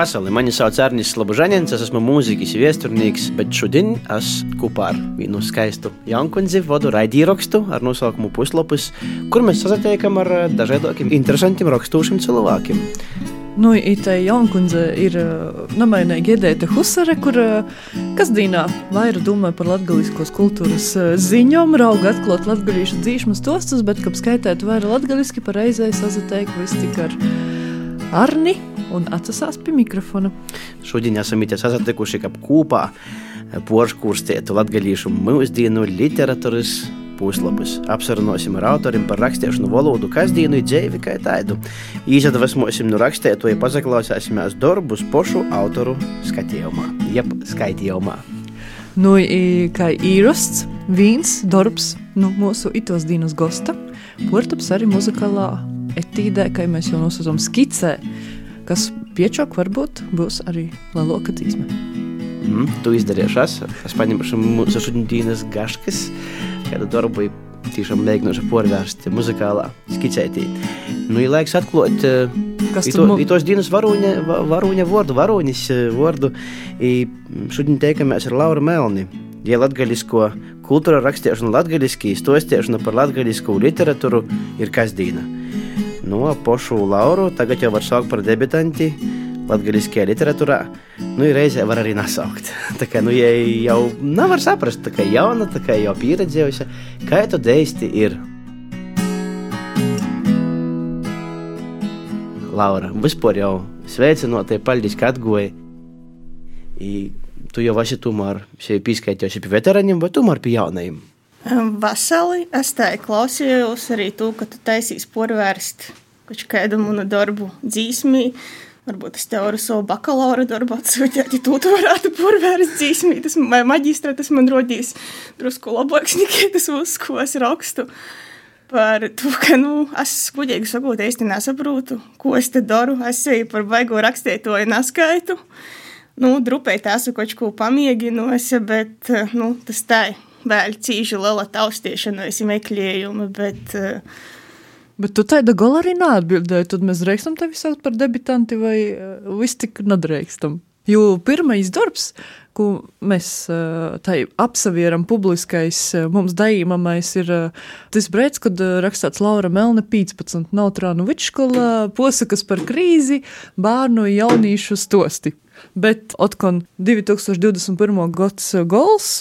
Vasarī mani sauc Arnis Slabužanins, es esmu mūzikas viesturnīgs, bet šodien es kopā ar vienu skaistu jaunkundzi vadu raidīrakstu ar nosaukumu Puslapus, kur mēs sazatiekam ar dažādākiem interesantiem rakstūšiem cilvēkiem. Nu, tā jaunkundze ir namainīga Edēta Husare, kur kasdienā vairāk domā par latgaliskos kultūras ziņām, rauga atklāt latgalīšu dzīšmas tostus, bet, kad skaitētu vairāk latgaliski, pareizai sazatiek viss tik ar Arni un atsasās pie mikrofona. Šodien esam ities sazatikuši kā kopā porškūrstētu latgalīšu mūsdienu literatūras puslapus. Apsarunosim ar autoriem par rakstīšanu valodu, kas dienu ir dzīvi kā tādu. Īsadvesmosim no rakstētoja, pazaklausīsimies darbus pošu autoru skatījumā, jeb skaitījumā. Nu, kā īrasts, viens darbs nu, mūsu itos dienas gosta, portaps arī muzikālā etīdē, kā mēs jau nosaucam skicē, kas piečok varbūt būs arī lielāka tīsme. Mm, tu izdarīsi es. Paņemšu mūsu šodienas gaškas, kādu darbu tiešām mēģināšu porvērst muzikālā skicētī. Nu, ir laiks atklāt, kas ir to, tos dienas varoņa, varoņa vārdu, varoņas vārdu. Šodien teikamies ar Lauru Melni. Ja latgaļisko kultūra rakstīšana latgaļiski, stostiešana par latgaļisku literatūru ir kasdīna. Nu, pošu Lauru tagad jau var saukt par debitanti latgaliskajā literatūrā, nu, reizē var arī nesaukt. tā kā, nu, ja jau nevar saprast, tā kā jauna, tā kā jau pieredzējusi, kā tu deisti ir. Laura, vispār jau sveicinotie, paldies, ka atgoji. Tu jau esi tomēr pieskaitījis pie veteraniem vai tomēr pie jaunajiem? Vasarī es tā klausījos arī to, ka tu taisīs porvērst kādu manu darbu dzīsmī. Varbūt es tev varu savu bakalaura darbu atsūtīt, ja tu to varētu porvērst dzīsmī. Tas vai maģistrā tas man rodīs drusku labāks nekā tas uz, ko es rakstu. Par to, ka, nu, es gudīgi sakot, īsti nesaprotu, ko es te daru. Es sevi par baigo rakstītoju neskaitu. Nu, drupēji tā esmu kaut ko pamieginusi, bet, nu, tas tā vēl cīži liela taustiešana, es meklējumu, bet uh, Bet tu tāda gala arī neatbildēji. Tad mēs drīkstam tevi saukt par debitanti vai uh, viss tik nedrīkstam. Jo pirmais darbs, ko mēs tā apsavieram, publiskais mums daīmamais, ir tas brīdis, kad rakstīts Laura Melna 15 Nautrānu vidškolā, posakas par krīzi, bērnu jaunīšu stosti. Bet otkon 2021. gads gols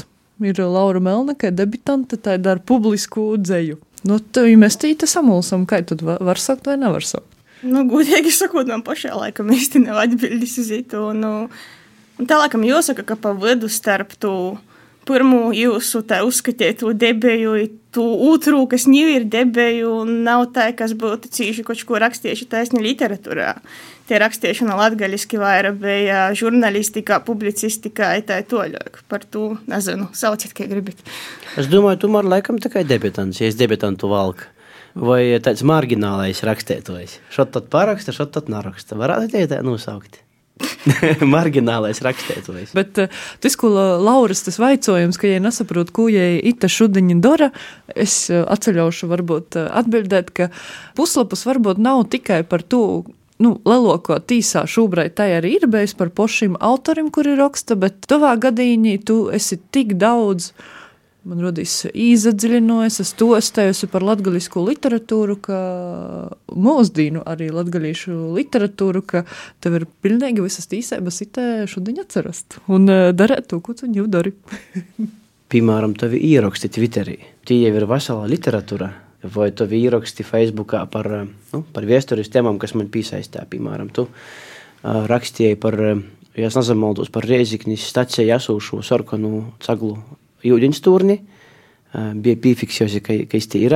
ir Laura Melna, kā debitante, tā ir ar publisku dzēju. Nu, tu investīti samulsam, kā tu var sakt vai nevar sakt? Nu, gudīgi sakot, man pašā laikam īsti nav atbildes uz to. Nu, tā laikam jāsaka, ka pa vidu starp to pirmo jūsu tā uzskatītu debēju, tu otru, kas jau ir debēju, nav tā, kas būtu cīši kaut ko rakstījuši taisni literatūrā tie rakstīšana latgaļiski vairāk bija žurnālistikā, publicistikā, tā toļāk. Par to nezinu, sauciet, kā gribat. Es domāju, tu man laikam tikai debitants, ja es debitantu valku. Vai tāds marginālais rakstītājs. Šot tad paraksta, šot tad naraksta. Varētu tie tā nosaukt. Marginālais rakstītājs. Bet uh, tas, ko Lauras tas vaicojums, ka, ja nesaprot, ko jai ita šudiņa dara, es uh, atceļaušu varbūt uh, atbildēt, ka puslapus varbūt nav tikai par to, nu, lielāko tīsā šobrīd tā arī ir bijis par pašiem autoriem, kuri raksta, bet tavā gadījumā tu esi tik daudz. Man radīs īzadziļinojas, es to stāstu par latgaļisku literatūru, ka mūsdienu arī latgaļīšu literatūru, ka tev ir pilnīgi visas tīsēbas itē šodien atcerast un uh, darēt to, ko tu jau dari. Piemēram, tavi ieraksti Twitterī. Tie jau ir vesela literatūra vai tu ieraksti Facebookā par, eh, nu, par vēstures tēmām, kas man piesaistā. Piemēram, tu uh, rakstīji par, ja es nezamaldos, par Rieziknis stacijā esošo sarkanu caglu jūdiņstūrni. Uh, bija piefiksējusi, ka, ka es te ir.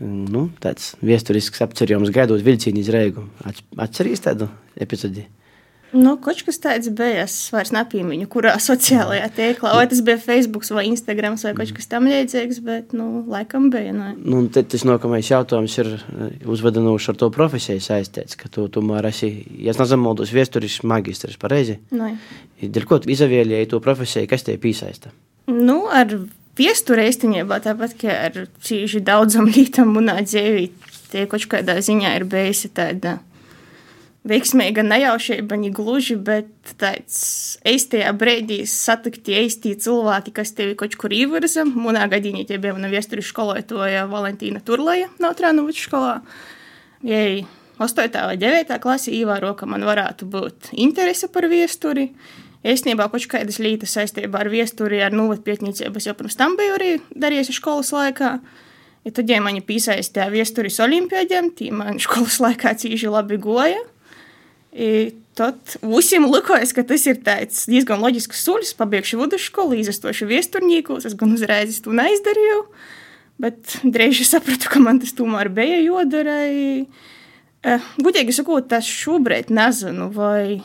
Nu, tāds vēsturisks apcerījums gaidot vilcienu iz Reigu. Atcerīs tādu epizodi? Nu, kaut kas tāds bija. Es vairs nepiemiņu, kurā sociālajā tīklā. Vai tas bija Facebook vai Instagram vai kaut kas tamlīdzīgs, bet, nu, laikam bija. Ne? Nu, tas nākamais jautājums ir eh, uzvedinošs ar to profesiju saistīts, ka tu tomēr esi, ja es nezamaldos, viesturis magistrs, pareizi? Nē. Dēļ ko izvēlēji to profesiju, kas te piesaista? Nu, ar viesturi īstenībā tāpat, kā ar cīži daudzam lītam munā dzīvī, tie kaut kādā ziņā ir bijusi tāda veiksmīga nejaušība, ne gluži, bet tāds īstajā brīdī satikt īstie cilvēki, kas tevi kaut kur īvirza. Manā gadījumā tie bija mana vēstures skolotāja Valentīna Turlaja no Trānoviča skolā. Jai 8. vai 9. klasē ievēro, ka man varētu būt interese par vēsturi. Īstenībā kaut kādas lietas saistībā ar vēsturi, ar novatpietniecību, es jau pirms tam biju arī darījusi skolas laikā. Ja tad, ja mani piesaistīja vēstures olimpiādiem, tī man skolas laikā cīži labi goja. I tad visiem likās, ka tas ir diezgan loģisks solis. Pabeigšu vidusskolu, izrastošu viesturniekus. Es gan uzreiz to neizdarīju, bet drīz sapratu, ka man tas tomēr bija jodara. Uh, Gudīgi sakot, es šobrīd nezinu, vai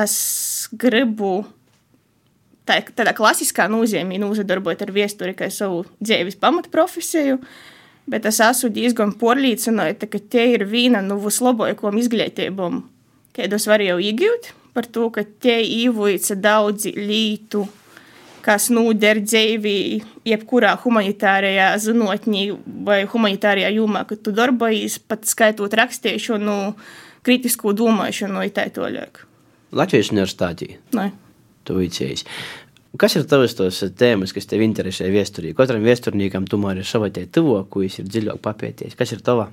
es gribu tā, tādā klasiskā nozīmē nozadarboties ar viesturi kā savu dzīves pamatprofesiju. Bet es esmu diezgan porlīcināta, ka tie ir viena no vislabākajām izglītībām kādos var jau iegūt, par to, ka te īvojas daudzi lītu, kas noder dzīvī, jebkurā humanitārajā zinātnē vai humanitārajā jomā, kad tu darbojies, pat skaitot rakstīšanu, kritisku domāšanu, ir tā toļāk. Latvijas universitātī? Nē. Tu vicējies. Kas ir tavas tos tēmas, kas tev interesē viesturī? Katram viesturniekam tomēr ir sava tie tuvo, ko viņš ir dziļāk papētījis. Kas ir tavā?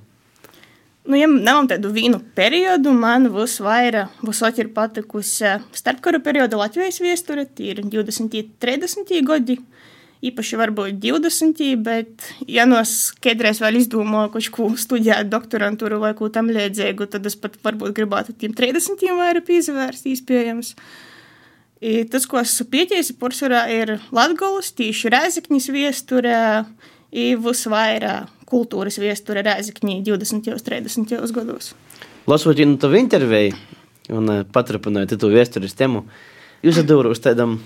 Nu, ja nav tādu vienu periodu, man visvairāk ir patikusi starpkara perioda Latvijas viesture, tie ir 20. un 30. gadi. Īpaši varbūt 20, bet, ja no kādreiz vēl izdomāju kaut ko studēt, doktorantūru vai ko tam līdzīgu, tad es pat varbūt gribētu tiem 30 vairāk pievērst, iespējams. I tas, ko esmu porcelāna ir Latvijas, tieši Rēzaknis viesturē, ir visvairāk kultūras viesture Rēzakņī 20. un 30. gados. Lasot jau tavu interviju un eh, paturpinot to vēstures tēmu, jūs atdūrāt uz tādam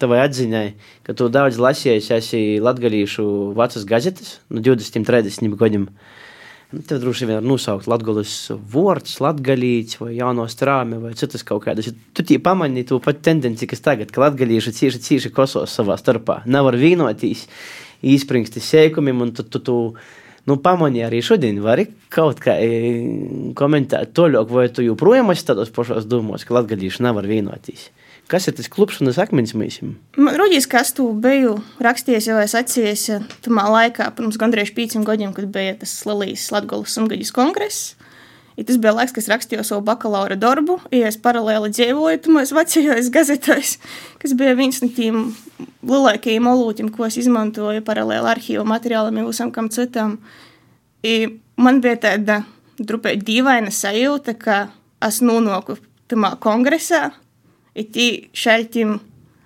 tavai atziņai, ka tu daudz lasījies esi latgalīšu vecas gazetes no 20, 30 gadiem. Nu, tev droši vien var nosaukt latgulis vārds, latgalīts vai jauno strāmi vai citas kaut kādas. Tu tī pamanīji to pat tendenci, kas tagad, ka latgalīši cīši, cīši kosos savā starpā. Nav ar vīnotīs, īspringsti sēkumiem un tu, tu, tu nu, pamanīji arī šodien, vari kaut kā e, komentēt to vai tu joprojām esi tādos pašos domos, ka latgadījuši nevar vienotīs. Kas ir tas klupšanas akmens mīsim? Ruģis, kas tu biju rakstījis jau es atcies tamā laikā, pirms gandrīz pīcim gadiem, kad bija tas Lalijas Latgolas sungaģis kongress. Ja tas bija laiks, kad rakstīju savu bakalaura darbu, ja es paralēli dzīvoju tajos vecajos gazetēs, kas bija viens no tiem lielākajiem olūtiem, ko es izmantoju paralēli arhīvu materiālam un visam kam citam. I man bija tāda drupē dīvaina sajūta, ka es nonāku tajā kongresā, ir tī šeit.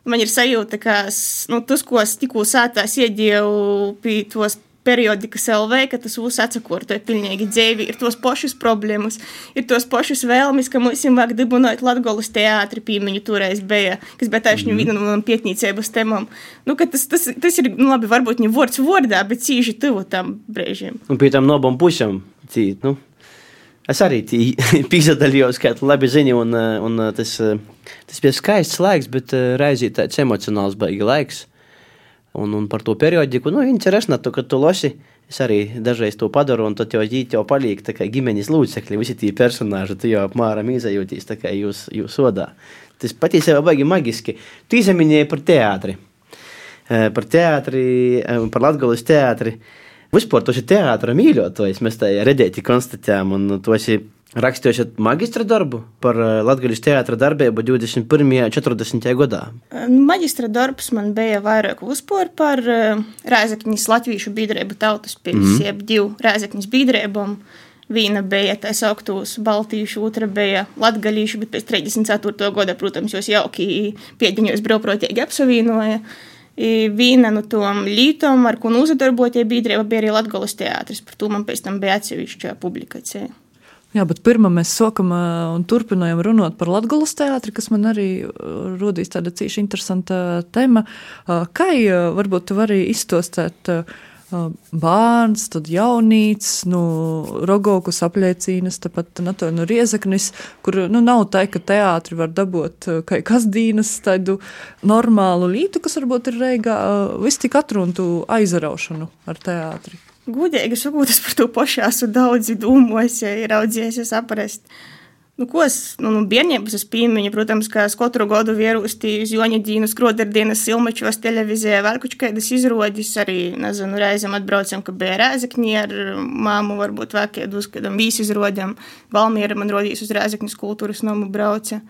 Man ir sajūta, ka es, nu, tas, ko es tikko sātās iedēju pie tos periodikas LV, ka tas viss atsakortoja pilnīgi dzīvi, ir tos pašus problēmas, ir tos pašus vēlmes, ka mums vajag dibināt Latgolas teātri pīmiņu toreiz bija, kas bija tieši mm. viena no pietnīcības temām. Nu, tas, tas, tas ir, nu, labi, varbūt ne vārds vārdā, bet cīži tuvu tam brīžiem. Un pie tam nobam pušam, cīt, nu. Es arī pīzdaļījos, kā labi zini, un, un tas, tas bija skaists laiks, bet reizē tāds emocionāls baigi laiks. Un, un par to periodiku, nu, interesanti, ka tu lasi. Es arī dažreiz to padaru, un tad jau ģīt jau paliek tā kā ģimenes lūdzekļi, visi tie personāži, tu jau apmēram izjūties tā kā jūs, jūs sodā. Tas patiesībā baigi magiski. Tu izminēji par teātri. Par teātri, par Latgolas teātri. Vispār tu esi teātra mīļotājs, mēs tā redzēti konstatējām, un tu esi Rakstījāt maģistra darbu par eh, Latvijas teātra darbību 21. un 40. gadā. Maģistra darbs man bija vairāk uzpūr par eh, Rēzakņas latviešu biedrību tautas pils, mm jeb divu Rēzakņas biedrībām. Viena bija tā sauktūs Baltiešu, otra bija Latgalīšu, bet pēc 34. gada, protams, jūs jauki piediņos brīvprātīgi apsavienoja. Viena no tām lītām, ar ko nozadarbotie biedrība, bija arī Latgolas teātris. Par to man pēc tam bija atsevišķa publikācija. Jā, bet pirmā mēs sākam un turpinājām runāt par Latvijas teātri, kas man arī rodīs tāda cīši interesanta tēma. Kā varbūt tu vari izstostēt bērns, tad jaunīts, nu, rogokus apliecīnas, tāpat nu, no riezaknis, kur nu, nav tā, ka teātri var dabūt kā kasdienas tādu normālu lītu, kas varbūt ir reigā, viss tik atruntu aizraušanu ar teātri. Gudīgi sakot, es par to pašu esmu daudz domājis, ja ir audzies, saprast. Nu, ko es nu, nu, bērnības es piemiņu, protams, kā es katru gadu vierūstīju uz Joņa Dīnas, Krodardienas, Silmačos televīzijā, kādas izrodas, arī, nezinu, reizēm atbraucam, ka bija Rēzekņi ar māmu, varbūt vēl kādus, kādam vīsi izrodam, Valmiera man rodīs uz Rēzekņas kultūras nomu brauca.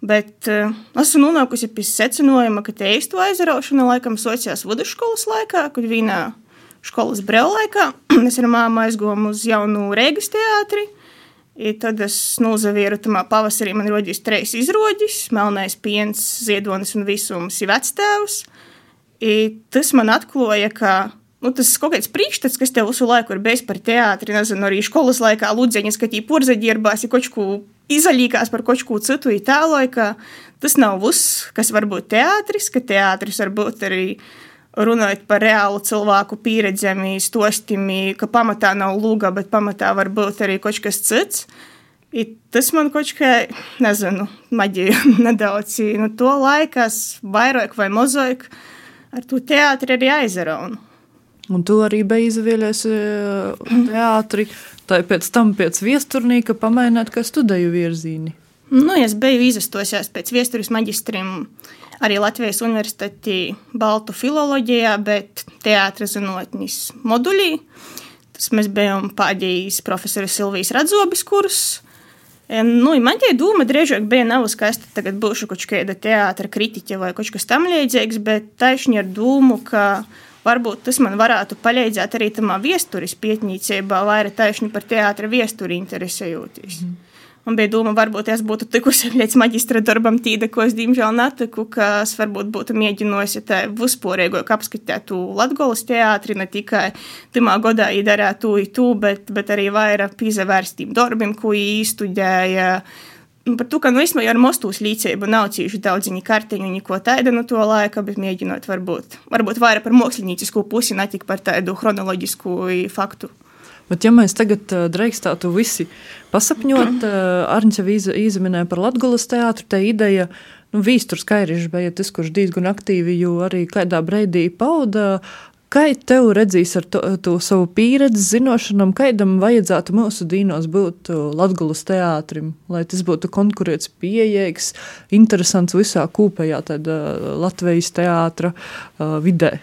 Bet uh, esmu nonākusi pie secinājuma, ka te īsto aizraušana laikam sociās vidusskolas laikā, kad vienā skolas brīvā laikā mēs ar māmu aizgājām uz jaunu Rīgas teātri. I tad es nozavieru tamā pavasarī, man rodīs trīs izroģis, melnais piens, ziedonis un visums ir vectēvs. Tas man atklāja, ka nu, tas kaut kāds priekšstats, kas tev visu laiku ir bijis par teātri, nezinu, arī skolas laikā lūdzeņas, ka tī porzaģierbās, ja kaut ko izaļīkās par kaut ko citu, ir tālāk, ka tas nav viss, kas var būt teātris, ka teātris var būt arī runājot par reālu cilvēku pieredzēm, stostiem, ka pamatā nav lūga, bet pamatā var būt arī kaut kas cits. I tas man kaut kā, nezinu, maģija nedaudz. Nu, to laikās vairāk vai mazāk ar to teātri arī aizraunu. Un tu arī biji izvēlējies e, teātri, tā pēc tam pēc viesturnīka pamaināt, kā studēju virzīni. Nu, es biju izastosies pēc viesturis maģistrim arī Latvijas Universitātī Baltu filoloģijā, bet teātris zinātnis modulī. Tas mēs bijām pādījis profesora Silvijas Radzobis kurs. Nu, man tie doma drīzāk bija nav skaista, tagad būšu kaut kāda teātra kritiķa vai kaut kas tam līdzīgs, bet taisni ar domu, ka varbūt tas man varētu palīdzēt arī tamā viesturis pietnīcībā, vairāk taisni par teātra viesturi interesējoties. Mm. Man bija doma, varbūt es būtu tikusi līdz maģistra darbam tīda, ko es diemžēl netiku, ka es varbūt būtu mēģinājusi tā vispārējo apskatīt Latgolas teātri, ne tikai timā godā īdarā tu, tu, bet, bet arī vairāk pīzavērstiem darbiem, ko īstudēja. Par to, ka nu, vismaz ar mostūs līdzību nav cīši daudz viņa kartiņu, neko tādu no to laika, bet mēģinot varbūt, varbūt vairāk par māksliniecisko pusi, ne tik par tādu chronoloģisku faktu. Bet, ja mēs tagad uh, drīkstātu visi pasapņot, uh, Arņķa izminēja par Latgulas teātru, tā ideja, nu, Vīsturs Kairišs bija tas, kurš diezgan aktīvi jau arī kādā breidī pauda. Kā tev redzīs ar to, to savu pieredzi, zināšanām, kādam vajadzētu mūsu dīnos būt Latvijas teātrim, lai tas būtu konkurēts, pieejams, interesants visā kopējā Latvijas teātra uh, vidē?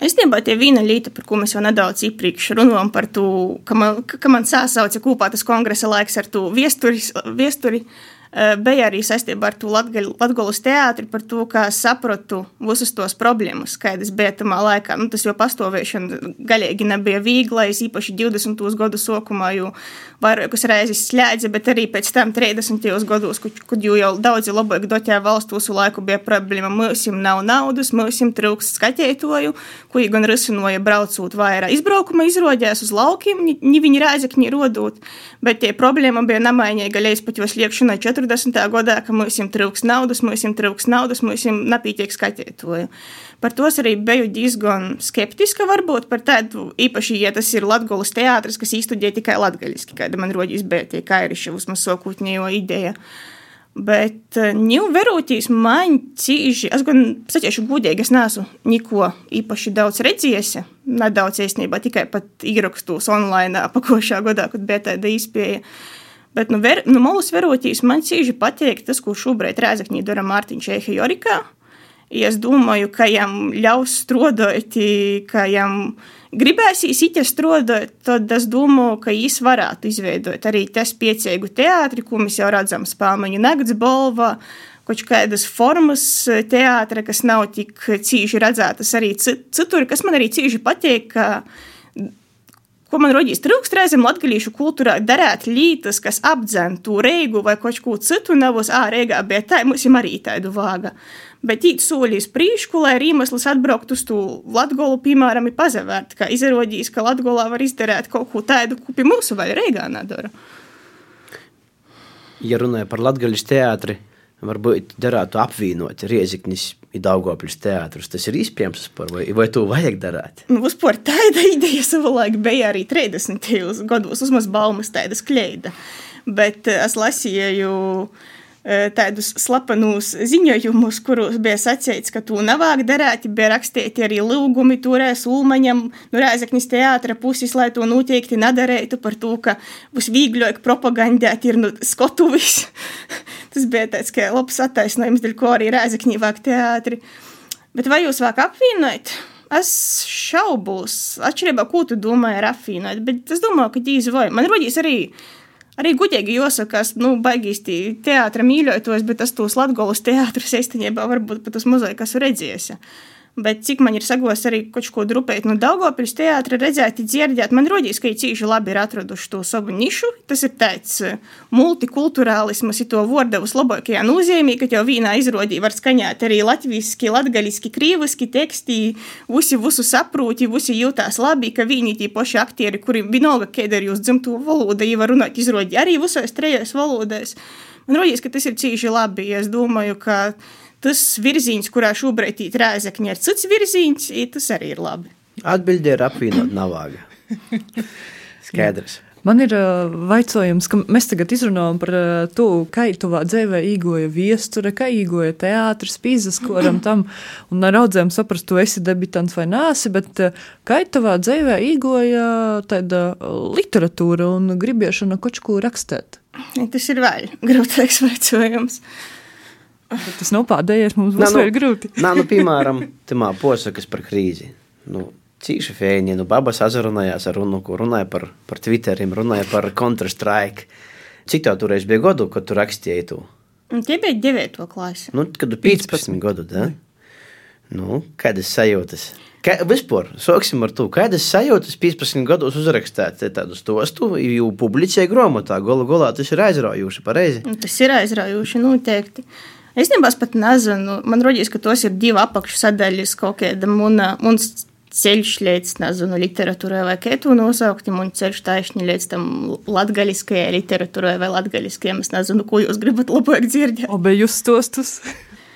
Īstenībā tie viena lieta, par ko mēs jau nedaudz iepriekš runājām, par to, ka man, ka man sāsauca kopā tas kongresa laiks ar to viesturi, viesturi Eh, bija arī saistībā ar to Latvijas teātri, par to, kā sapratu visus tos problēmas, kādas bija tajā laikā. Nu, tas jau pastāvēšana galīgi nebija viegla, īpaši 20. gadu sākumā jau vairākas reizes slēdza, bet arī pēc tam 30. gados, kad jau, jau daudzi labāk dotē valstu visu laiku bija problēma, mums nav naudas, mums trūkst skatītāju, ko gan risinoja braucot vairāk izbraukuma izrodēs uz laukiem, ne viņi rēzekņi rodot, bet tie problēma bija nemainīga, līdz pat jau sliekšanai 4 40. gadā, ka mums trūks naudas, mums trūks naudas, mums nepietiek skatītāju. Par to arī biju diezgan skeptiska, varbūt par tādu īpaši, ja tas ir Latvijas teātris, kas īstenībā tikai latviešu, kāda man rodīs bija tie kairiši uzmas sokūtņējo ideja. Bet ņū eh, verūtīs man cīži, es gan saķiešu gudīgi, es neesmu neko īpaši daudz redzējis, nedaudz īstenībā tikai pat ierakstos online pakošā gadā, kad bija tāda izpēja. Bet nu, ver, nu, Molus verotīs man cīži patīk tas, ko šobrīd Rēzakņī dara Mārtiņš Eiha Jorikā. Es domāju, ka jam ļaus strādāt, ka jam gribēsīs iķa strādāt, tad es domāju, ka viņš varētu izveidot arī tas piecīgu teātri, ko mēs jau redzam Spāmaņu nakts balvā, kaut kādas formas teātra, kas nav tik cīži redzētas arī citur, kas man arī cīži patīk, ka Ko man rodīs trūkst reizēm latgalīšu kultūrā darēt lītas, kas apdzentu reigu vai kaut ko citu, nevos, ā, reigā bija tā, mums ir arī tādu vāga. Bet īt soļīs prīšku, lai arī iemesls atbraukt uz to Latgolu, piemēram, ir pazavērt, ka izrādīs, ka Latgolā var izdarīt kaut ko tādu, ko pie mūsu vai reigā nedara. Ja runāja par latgaļu teātri, varbūt derētu apvienot Rieziknis ir Daugopļus teātris. Tas ir iespējams, vai, vai to vajag darīt? Nu, vispār tāda ideja savulaik bija arī 30. gados, uzmaz baumas tādas kleida. Bet eh, es lasīju tādus slepenus ziņojumus, kuros bija sacīts, ka tu nevāk darīt, bija rakstīti arī lūgumi turēs Ulmaņam, nu Rēzeknis teātra puses, lai to noteikti nedarītu par to, ka būs vīgļāk propagandēt ir nu skotuvis. Tas bija tāds, ka labs attaisnojums, dēļ ko arī Rēzekņī vāk teātri. Bet vai jūs vāk apvienot? Es šaubos, atšķirībā, ko tu domāji ar apvienot, bet es domāju, ka ģīzi vai. Man rodīs arī arī gudīgi jāsaka, nu, baigīs tie teātra mīļotos, bet tas tos latgolas teātras īstenībā varbūt pat tas mazai kas redzēs. Bet cik man ir sagos arī kaut ko drupēt no Daugopils teātra, redzēt, dzirdēt, man rodīs, ka cīši labi ir atraduši to savu nišu. Tas ir tāds eh, multikulturālismas, to vārdavus labākajā nozīmē, ka jau vīnā izrodī var skaņāt arī latviski, latgaliski, krīviski teksti, visi visu saprūti, visi jūtās labi, ka viņi tie paši aktieri, kuri vienalga, kāda ir jūs dzimto valoda, jau var runāt izrodī arī visos trejos valodās. Man rodīs, ka tas ir cīši labi, es domāju, ka tas virziens, kurā šobrīd ir rēzakņa, ir cits virziens, tas arī ir labi. Atbilde ir apvienot navāga. Skaidrs. Man ir uh, jautājums, ka mēs tagad izrunājam par uh, to, kā tuvā dzīvē īgoja viesture, kā īgoja teātris, pīzes, koram tam, un ar audzēm saprast, tu esi debitants vai nāsi, bet uh, kā tuvā dzīvē īgoja tāda literatūra un gribiešana kaut ko rakstēt? Tas ir vēl grūtāks jautājums. Bet tas nav pēdējais, mums būs nu, grūti. Nā, nu, piemēram, tamā posakas par krīzi. Nu, cīši fēņi, nu, babas azarunājās ar runu, ko runāja par, par Twitterim, runāja par Counter-Strike. Cik tev toreiz bija gadu, kad tu rakstīji to? Tie bija 9. klasi. Nu, kad tu 15, 15. gadu, da? Nu, kādas sajūtas? Kā, vispār, sāksim ar to, kādas sajūtas 15 gados uzrakstīt tādu stostu, jau publicēja grāmatā. Galu galā tas ir aizraujoši, pareizi. Nu, tas ir aizraujoši, noteikti. Īstenībā es pat nezinu, man liekas, ka tos ir divi apakšsadaļas kaut kāda muna, mums ceļš līdz, nezinu, literatūrai vai kā to nosaukt, un ceļš taisni līdz tam latgaliskajai literatūrai vai latgaliskajai, es nezinu, ko jūs gribat labāk dzirdēt. Obe jūs stostus.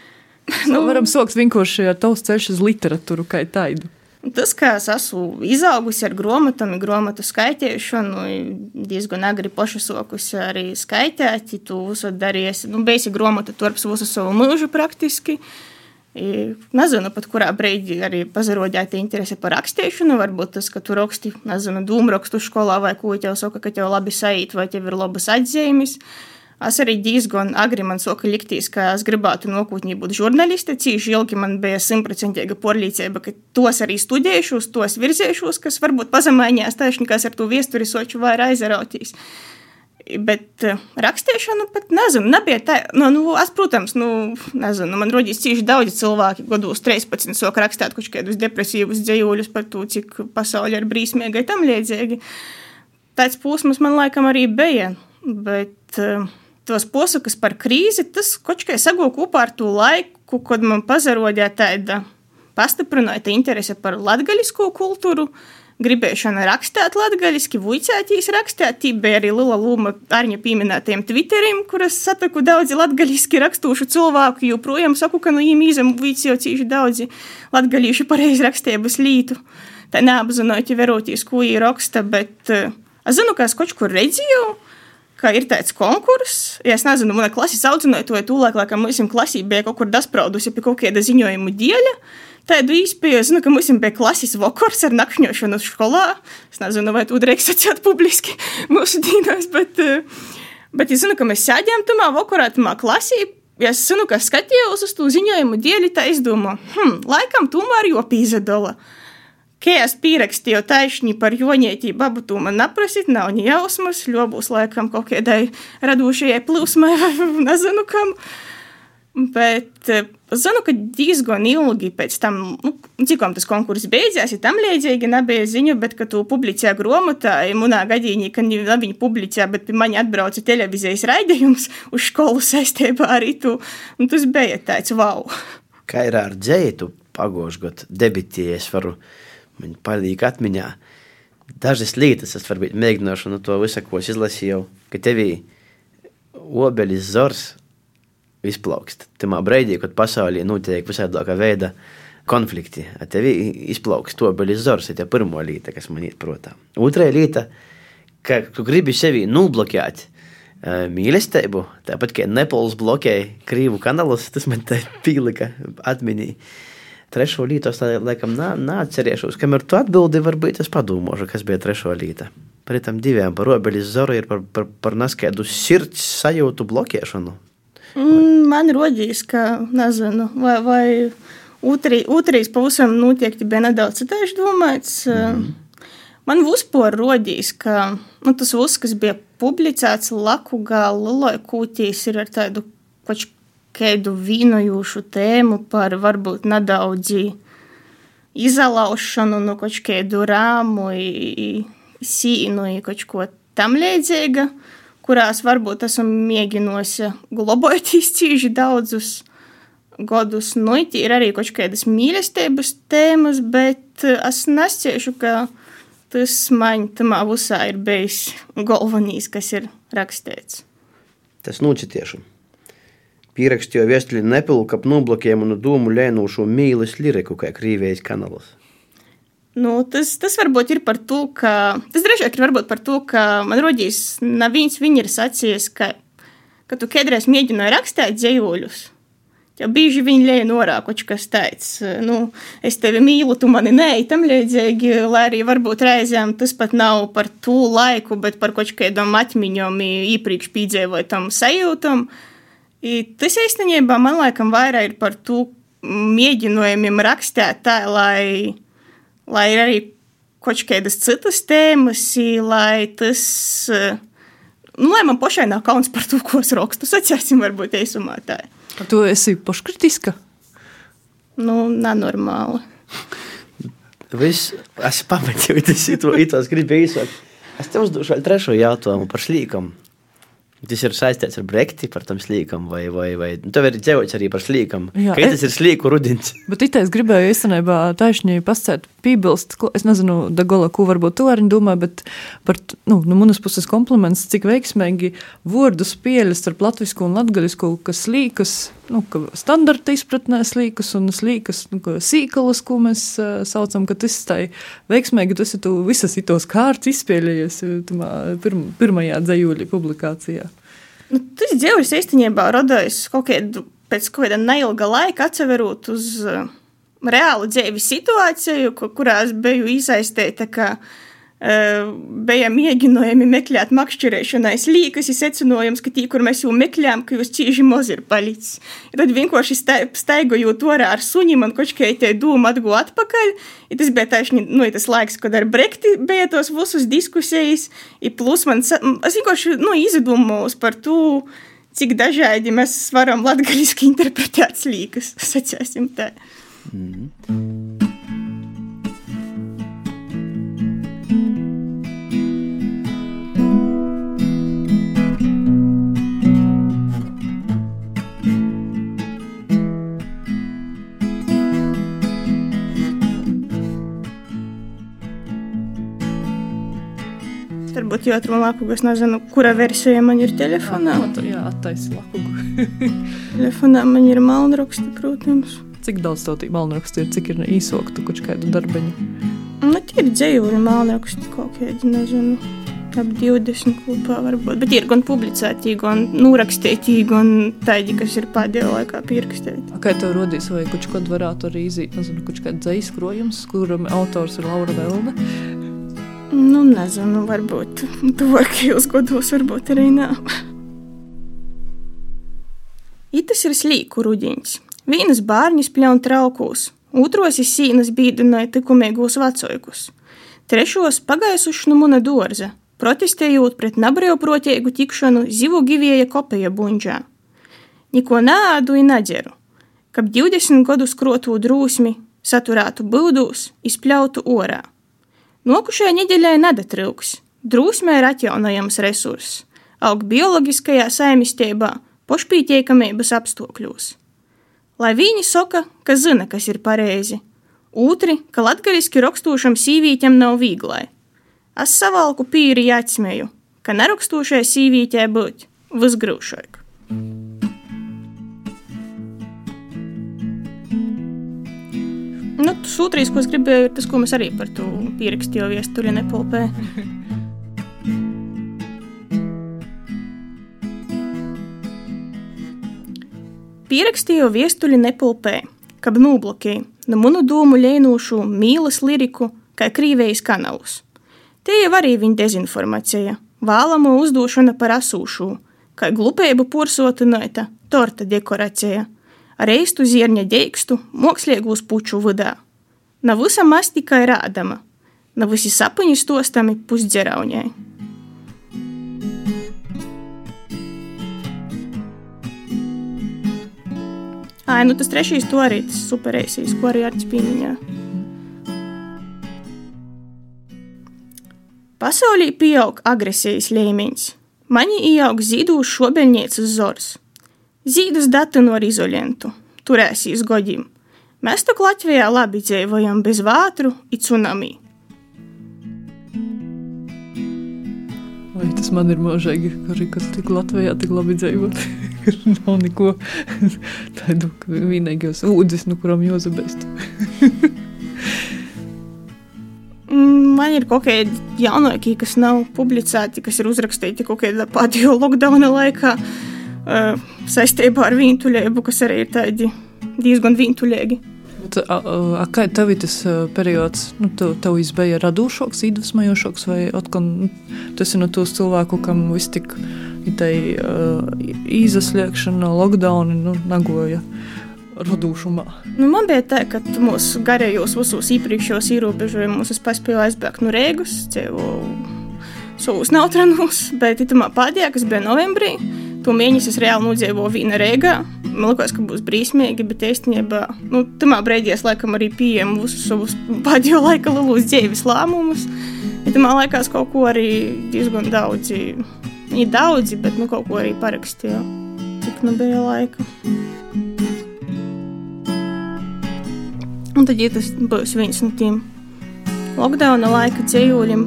nu, varam sokt vienkārši ar tavs ceļš uz literatūru kā taidu. Tas, kā es esmu izaugusi ar grāmatām, grāmatu skaitīšanu, diezgan agri pašasokusi arī skaitīt, tu visu darīsi, nu, beigsi grāmatu turps visu savu mūžu praktiski. I, nezinu, pat kurā brīdī arī pazarodēta interese par rakstīšanu. Varbūt tas, ka tu raksti, nezinu, dūmrakstu skolā vai ko tev saka, ka tev labi sajūt vai tev ir labas atzīmes. Uh, Es arī diezgan agri man soka liktīs, ka es gribētu nākotnē būt žurnāliste. Cīši ilgi man bija simtprocentīga porlīdzība, ka tos arī studējušos, tos virzējušos, kas varbūt pazemēņās taisnīgās ar to viesturi soču vai aizrautīs. Bet rakstīšanu pat nezinu, nebija tā, nu, nu, es, protams, nu, nezinu, man rodīs cīši daudzi cilvēki, gados 13, sok rakstīt kaut kādus depresīvus dzējuļus par to, cik pasauli ir brīsmīga tam līdzīgi. Tāds posms man laikam arī bija, bet uh, tos posakas par krīzi, tas kā sagūda kopā ar to laiku, kad man pazarodīja tāda pastiprināta interese par latgaļisko kultūru. Gribēšana rakstīt latviešu, vuicētīs rakstīt. Tī bija arī liela loma Arņa pieminētajiem Twitterim, kuras sataku daudzi latviešu rakstušu cilvēku. Joprojām saku, ka no viņiem izemvuici jau cīši daudzi latviešu pareizrakstības lītu. Tā neapzināti verotīs, ko viņi raksta, bet uh, es zinu, ka es kaut kur redzēju ka ir tāds konkurss. Ja es nezinu, mana klases audzināja to tūlēk, lai mums klasī bija kaut kur daspraudusi pie kaut kāda ziņojuma dieļa. Tādu īstenībā, zinu, ka mums bija klases vakars ar nakšņošanu skolā. Es nezinu, vai to drīkst sacīt publiski mūsu dīnās, bet, eh, bet es zinu, ka mēs sēdējām tamā vakarā, tamā klasī. Ja es zinu, ka skatījos uz to ziņojumu dieļu, tā es domāju, hm, laikam tomēr jo pīzadala. Kā es pierakstīju taisni par joņētību, abu to man neprasīt, nav ne jausmas, ļobūs laikam kaut kādai radošajai plūsmai nezinu kam. Bet zinu, ka diezgan ilgi pēc tam, nu, cikam tas konkurss beidzās, ja tam līdzīgi nebija ziņu, bet, ka tu publicēji grāmatā, ja manā gadījumā, ka ne viņa publicēja, bet pie mani atbrauca televīzijas raidījums uz skolu saistībā ar to, un tas bija tāds wow. Kā ir ar dzēju, pagošu gadu debitījies varu man palīk atmiņā. Dažas lietas es varbūt mēģināšu no to visu, ko es izlasīju, ka tevī obelis zors izplaukst. Tamā breidī, kad pasaulī notiek visādākā veida konflikti, tevi izplaukst obelis zors, ir tā pirmo lieta, kas man iet protā. Otrā lieta, ka tu gribi sevi nubloķēt, uh, mīlestību. Tāpat kā Nepāls bloķēja krīvu kanālus, tas man te pīlika atminī. Trešo lītu es tā, laikam neatcerēšos. Kamēr tu atbildi, varbūt es padomāšu, kas bija trešo līta. Par tām divām, par robeļas zoru ir par, par, par neskaidru sirds sajūtu bloķēšanu. Mm, man rodīs, ka, nezinu, vai, vai otrī, otrīs pavisam noteikti bija nedaudz citādi domāts. Mm. Man vispār rodīs, ka nu, tas kas bija publicēts Lakugā, Liloja kūtīs, ir ar tādu pašu kādu vīnojošu tēmu par varbūt nedaudz izlaušanu no kaut kādu rāmu, sīnu, kaut ko tam līdzīga, kurās varbūt esam mēģinosi glabājot cīži daudzus gadus. Nu, ir arī kaut kādas mīlestības tēmas, bet es nesciešu, ka tas man tamā visā ir bijis galvenais, kas ir rakstīts. Tas nocitiešu. Pierakstīju vēstuli Nepilu, kap nobloķējumu no domu lēnošu mīlis liriku, kā Krīvijas kanāls. Nu, tas, tas varbūt ir par to, ka. Tas drīzāk ir par to, ka man rodīs, nav viens viņi ir sacījis, ka, ka tu kādreiz mēģināji rakstīt dzējuļus. Ja bieži viņi lēja norā kaut kas tāds, nu, es tevi mīlu, tu mani nē, tam līdzīgi, lai arī varbūt reizēm tas pat nav par to laiku, bet par kaut kādām atmiņām iepriekš piedzīvotam sajūtam. I tas īstenībā man laikam vairāk ir par to mēģinājumiem rakstīt tā, lai, lai ir arī kaut kādas citas tēmas, lai tas, nu, lai man pašai nav kauns par to, ko es rakstu, sacēsim varbūt eisumā tā. Tu esi paškritiska? Nu, nenormāli. Viss, es pametu, tas ir tas, gribēju īsāk. Es tev uzdošu vēl trešo jautājumu par slīkam. Tas ir saistīts ar brekti, par tam slīkam, vai, vai, vai nu, tev ir ģevots arī par slīkam. Jā, Kā tas ir slīku rudins? Bet it es gribēju īstenībā taisnīgi pascēt, pībilst, es nezinu, Dagola, ko varbūt tu arī domā, bet par, nu, no manas puses kompliments, cik veiksmīgi vārdus pieļas starp latvisku un latgaļisku, kas slīkas, nu, ka standarta izpratnē slīkas un slīkas, nu, ka sīkalas, ko mēs uh, saucam, ka tas tā veiksmīgi, tas ir tu visas itos kārts izpēļējies pirm, pirmajā dzējūļa publikācijā. Nu, tas dzīvojums īstenībā radās kaut kādu, pēc kaut kāda neilga laika, atceverot uz uh, reālu dzīves situāciju, kurās biju iesaistīta. Uh, bija mēģinājumi meklēt makšķerēšanai slīkas, ir secinājums, ka tie, kur mēs jau meklējam, ka jūs cīži maz ir palicis. Tad vienkārši staigojot orā ar suņi, man kaut kā tie dūma atgu atpakaļ, i tas bija taisni, nu, tas laiks, kad ar brekti bija tos visus diskusijas, i plus man, es vienkārši, nu, izdomos par to, cik dažādi mēs varam latgaliski interpretēt slīkas, sacēsim tā. Mm. Varbūt jūtu lapu, es nezinu, kura versija man ir telefonā. Jā, jā attaisa lapu. telefonā man ir malnraksti, protams. Cik daudz tev tī malnraksti ir, cik ir īsoktu kaut kādu darbeņu? Nu, tie ir dzējuļi malnraksti kaut kādi, nezinu. Ap 20 kopā varbūt, bet ir gan publicēti, gan nurakstīti, gan tādi, kas ir pēdējā laikā pierakstīti. Kā tev rodīs, vai kaut kādā varētu arī iziet, nezinu, kaut kāds dzējas krojums, kuram autors ir Laura Velde? Nu, nezinu, varbūt tuvākajos gados, varbūt arī nē. Itas ir slīku rudiņš. Vienas bērņus pļaun traukos, otros ir sīnas bīdināja tikumīgos vecojkus. Trešos pagaisuši no muna dārza, protestējot pret nabrīvprātīgu tikšanu zivu givieja kopēja buņģā. Niko nādu un nedzeru, kap 20 gadus krotu drūsmi saturētu būdūs, izpļautu orā. Nokušajā nedēļā nedatrūks. Drūsmē ir atjaunojams resurss, aug bioloģiskajā saimistībā, pošpītiekamības apstākļos. Lai viņi saka, ka zina, kas ir pareizi, otri, ka latgaliski rakstošam sīvītiem nav vīglai. Es savalku pīri jāatsmēju, ka nerakstošai sīvītē būt visgrūšāk. Nu, tas otrais, ko es gribēju, ir tas, ko mēs arī par to pierakstījām viestuļa nepalpē. Pierakstīju viestuļi nepulpē, kad noblokēju no manu domu ļainošu mīlas liriku, kā krīvējas kanālus. Tie jau arī viņa dezinformācija, vēlamo uzdošana par asūšu, kā glupēju porsotinota nu torta dekorācija – ar eistu zierņa deikstu mokslīgūs puču vidā. Nav visa maz tikai rādama, nav visi sapņi stostami pusdzeraunai. Ai, nu tas trešais to arī tas superēsīs, ko arī Arts pieminēja. Pasaulī pieaug agresijas līmenis. Mani ieaug zīdūs šobeļniecas zors. Zīdus datino ar izolentu, turēsīs godiem. Mēs tak Latvijā labi dzīvojam bez vātru un tsunami. Vai tas man ir mūžīgi, ka arī kas tik Latvijā tik labi dzīvot? Nav neko tādu, ka vienīgais ūdens, no kuram jāzabēst. Man ir kaut kādi jaunākie, kas nav publicēti, kas ir uzrakstīti kaut kādā pēdējo lockdowna laikā uh, saistībā ar vientuļību, kas arī ir tādi diezgan vientuļīgi. Kā tev ir tas periods, nu, tev, tev bija radošāks, iedvesmojošāks, vai atkal nu, tas ir no tos cilvēku, kam viss tik tai uh, izslēgšana, lockdown, nu, nagoja radošumā. Nu, man bija tā, ka mūsu garējos visos iepriekšējos ierobežojumos es paspēju aizbēgt no Rīgas, savus neutrānus, bet itamā pēdējā, kas bija novembrī, to mēnesi es reāli nodzīvoju viena Rīgā. Man liekas, ka būs brīsmīgi, bet īstenībā nu, tamā brīdī es laikam arī pieņemu visus savus pēdējo laika lielos dzīves lēmumus. Ja tamā laikā kaut ko arī diezgan daudzi, ir daudzi, bet nu, kaut ko arī parakstīju, cik nu bija laika. Un tad, ja tas būs viens no tiem lockdowna laika dzīvuļiem,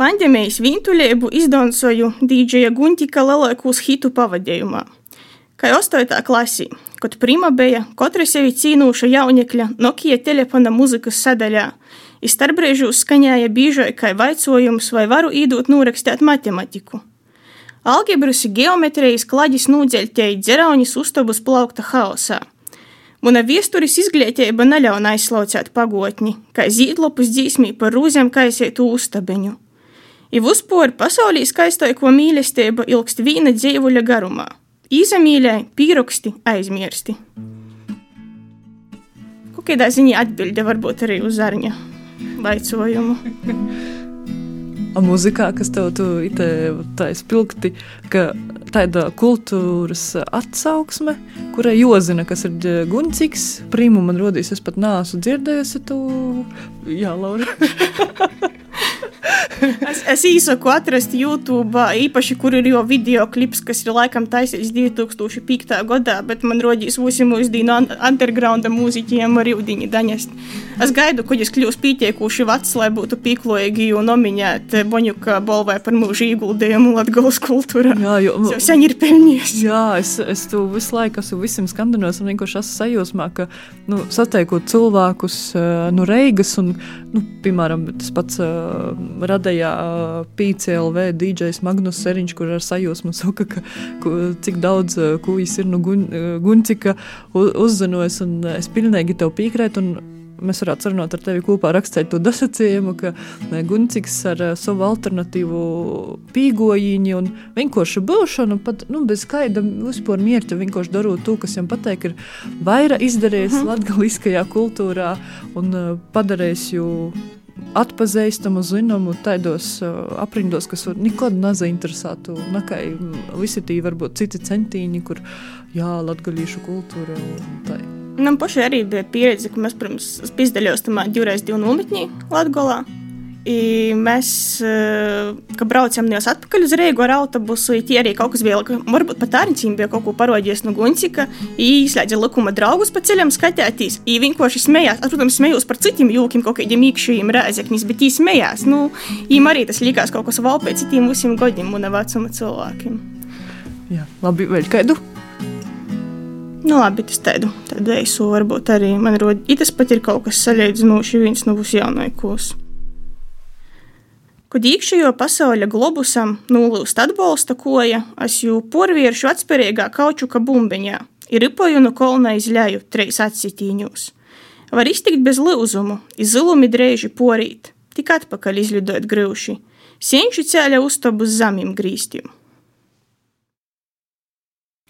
Pandēmijas vientuļību izdansoju dīdžeja Guntika lielākos hitu pavadījumā. Kā 8. klasī, kad prima bija katra sevi cīnūša jaunekļa Nokia telefona muzikas sadaļā, ir starpbrīžos skaņāja biežai kā vaicojums, vai varu īdot norakstīt matematiku. Algebras un geometrijas klaģis nūdzeļtēja dzeraunis uztabus plaukta haosā. Mana viesturis izglītība neļauj aizslaucēt pagotni, kā zīdlopus dzīsmī par rūzēm kaisētu uztabeņu. I uzpori pasaulī skaistaiko mīlestība ilgst vīna dzīvuļa garumā. Īzamīļai, pīroksti, aizmirsti. Kādā ziņā atbilde varbūt arī uz Arņa vaicojumu. A mūzikā, kas tev tu ite, tā spilgti, ka tāda kultūras atsauksme, kurai jozina, kas ir guņcīgs, prīmu man rodīs, es pat nāsu dzirdējusi tu, jā, Laura. es, es īsaku atrast YouTube, īpaši, kur ir jau video klips, kas ir laikam taisīts 2005. gadā, bet man rodīs visi mūsdienu undergrounda mūziķiem ar jūdiņu daņest. Es gaidu, kad es kļūšu pietiekuši vecs, lai būtu pieklojīgi un nominēt Boņuka balvai par mūžu ieguldījumu Latgales kultūrā. Jā, jo... Sen ir pelnījis. Jā, es, es tu visu laiku esmu visam skandinos un vienkārši esmu sajūsmā, ka, nu, satiekot cilvēkus uh, no Reigas un, nu, piemēram, tas pats uh, radījā uh, PCLV DJs Magnus Seriņš, kur ar sajūsmu saka, ka, ka cik daudz uh, kujas ir no gun, uh, Guncika uzzinojas, un es pilnīgi tev piekrētu, un mēs varētu sarunāt ar tevi kopā, rakstīt to dasacījumu, ka Gunciks ar savu alternatīvu pīgojiņu un vienkārši būšanu, pat nu, bez skaida vispār mierķa, vienkārši darot to, kas viņam pateik, ir vairāk izdarījis mm -hmm. latgaliskajā kultūrā un padarījis jū atpazīstamu, zināmu, tādos uh, aprindos, kas nekad nezainteresētu. Nakai visi tie varbūt citi centiņi, kur jā, latgalīšu kultūra un tā. Man pašai arī bija pieredze, ka mēs, protams, pizdaļos tamā divreiz divu nometņī Latgolā. I mēs, kad braucam no atpakaļ uz Rīgu ar autobusu, tie arī kaut kas bija, varbūt pat ārņķiem bija kaut ko parodījies no Guncika, izslēdza likuma draugus pa ceļam skatēties. I vienkārši smējās, protams, smējos par citiem jūkiem, kaut kādiem īkšķiem rēzeknis, bet viņi smējās. Nu, viņiem arī tas likās kaut kas vēl pēc citiem visiem gadiem un vecuma cilvēkiem. Jā, labi, vēl kādu? Nu, labi, tas tādu, eisu varbūt arī man rod. Ja tas pat ir kaut kas salīdzinoši viens no būs jaunākos. Kad iekšējo pasaules globusam nolūst atbalsta koja, es jau porviešu atspērīgā kaučuka bumbiņā ir ripoju no kolna izļāju trīs atsitīņos. Var iztikt bez lūzumu, izilumi dreiži porīt, tik atpakaļ izlidot grūši, sienču ceļa uztabu zamim grīstiem.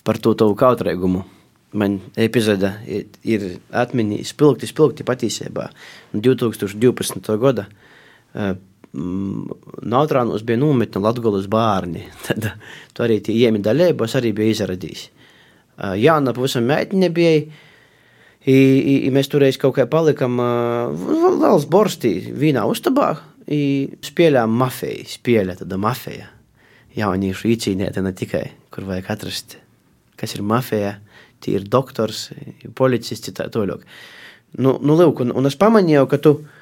Par to tavu kautrēgumu. Man epizode ir, ir atmiņā spilgti, spilgti patiesībā. 2012. gada uh, Nautrānos bija nometne Latvijas bērni. Tad tur arī tie iemi daļībos arī bija izradījis. Uh, Jāna pavisam meitene bija. I, i, i mēs toreiz kaut kā palikām uh, valsts borstī, vīnā uztabā. Spēlējām mafiju, spēlē tāda mafija. Jauniešu īcīnieti ne tikai, kur vajag atrast, kas ir mafija, tie ir doktors, policists, tā tālāk. Nu, nu, lūk, un, un es pamanīju, ka tu esi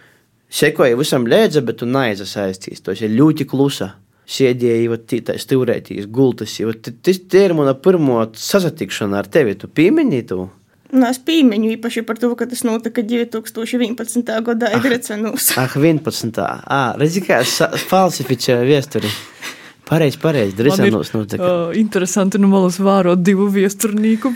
sekoja visam līdzi, bet tu neaizasaistīsi. Tas ir ļoti klusa. Sēdēji, tā stūrētīs, gultas. Tas ir mana pirmā sasatikšana ar tevi. Tu piemini to? Nu, es piemiņu īpaši par to, ka tas notika 2011. gadā Edrecenos. Ah, 11. Ah, redzi, kā es falsificēju vēsturi. Pareizi, pareizi. Drīzāk notika. Uh, interesanti, nu malas vārot divu viesturnieku.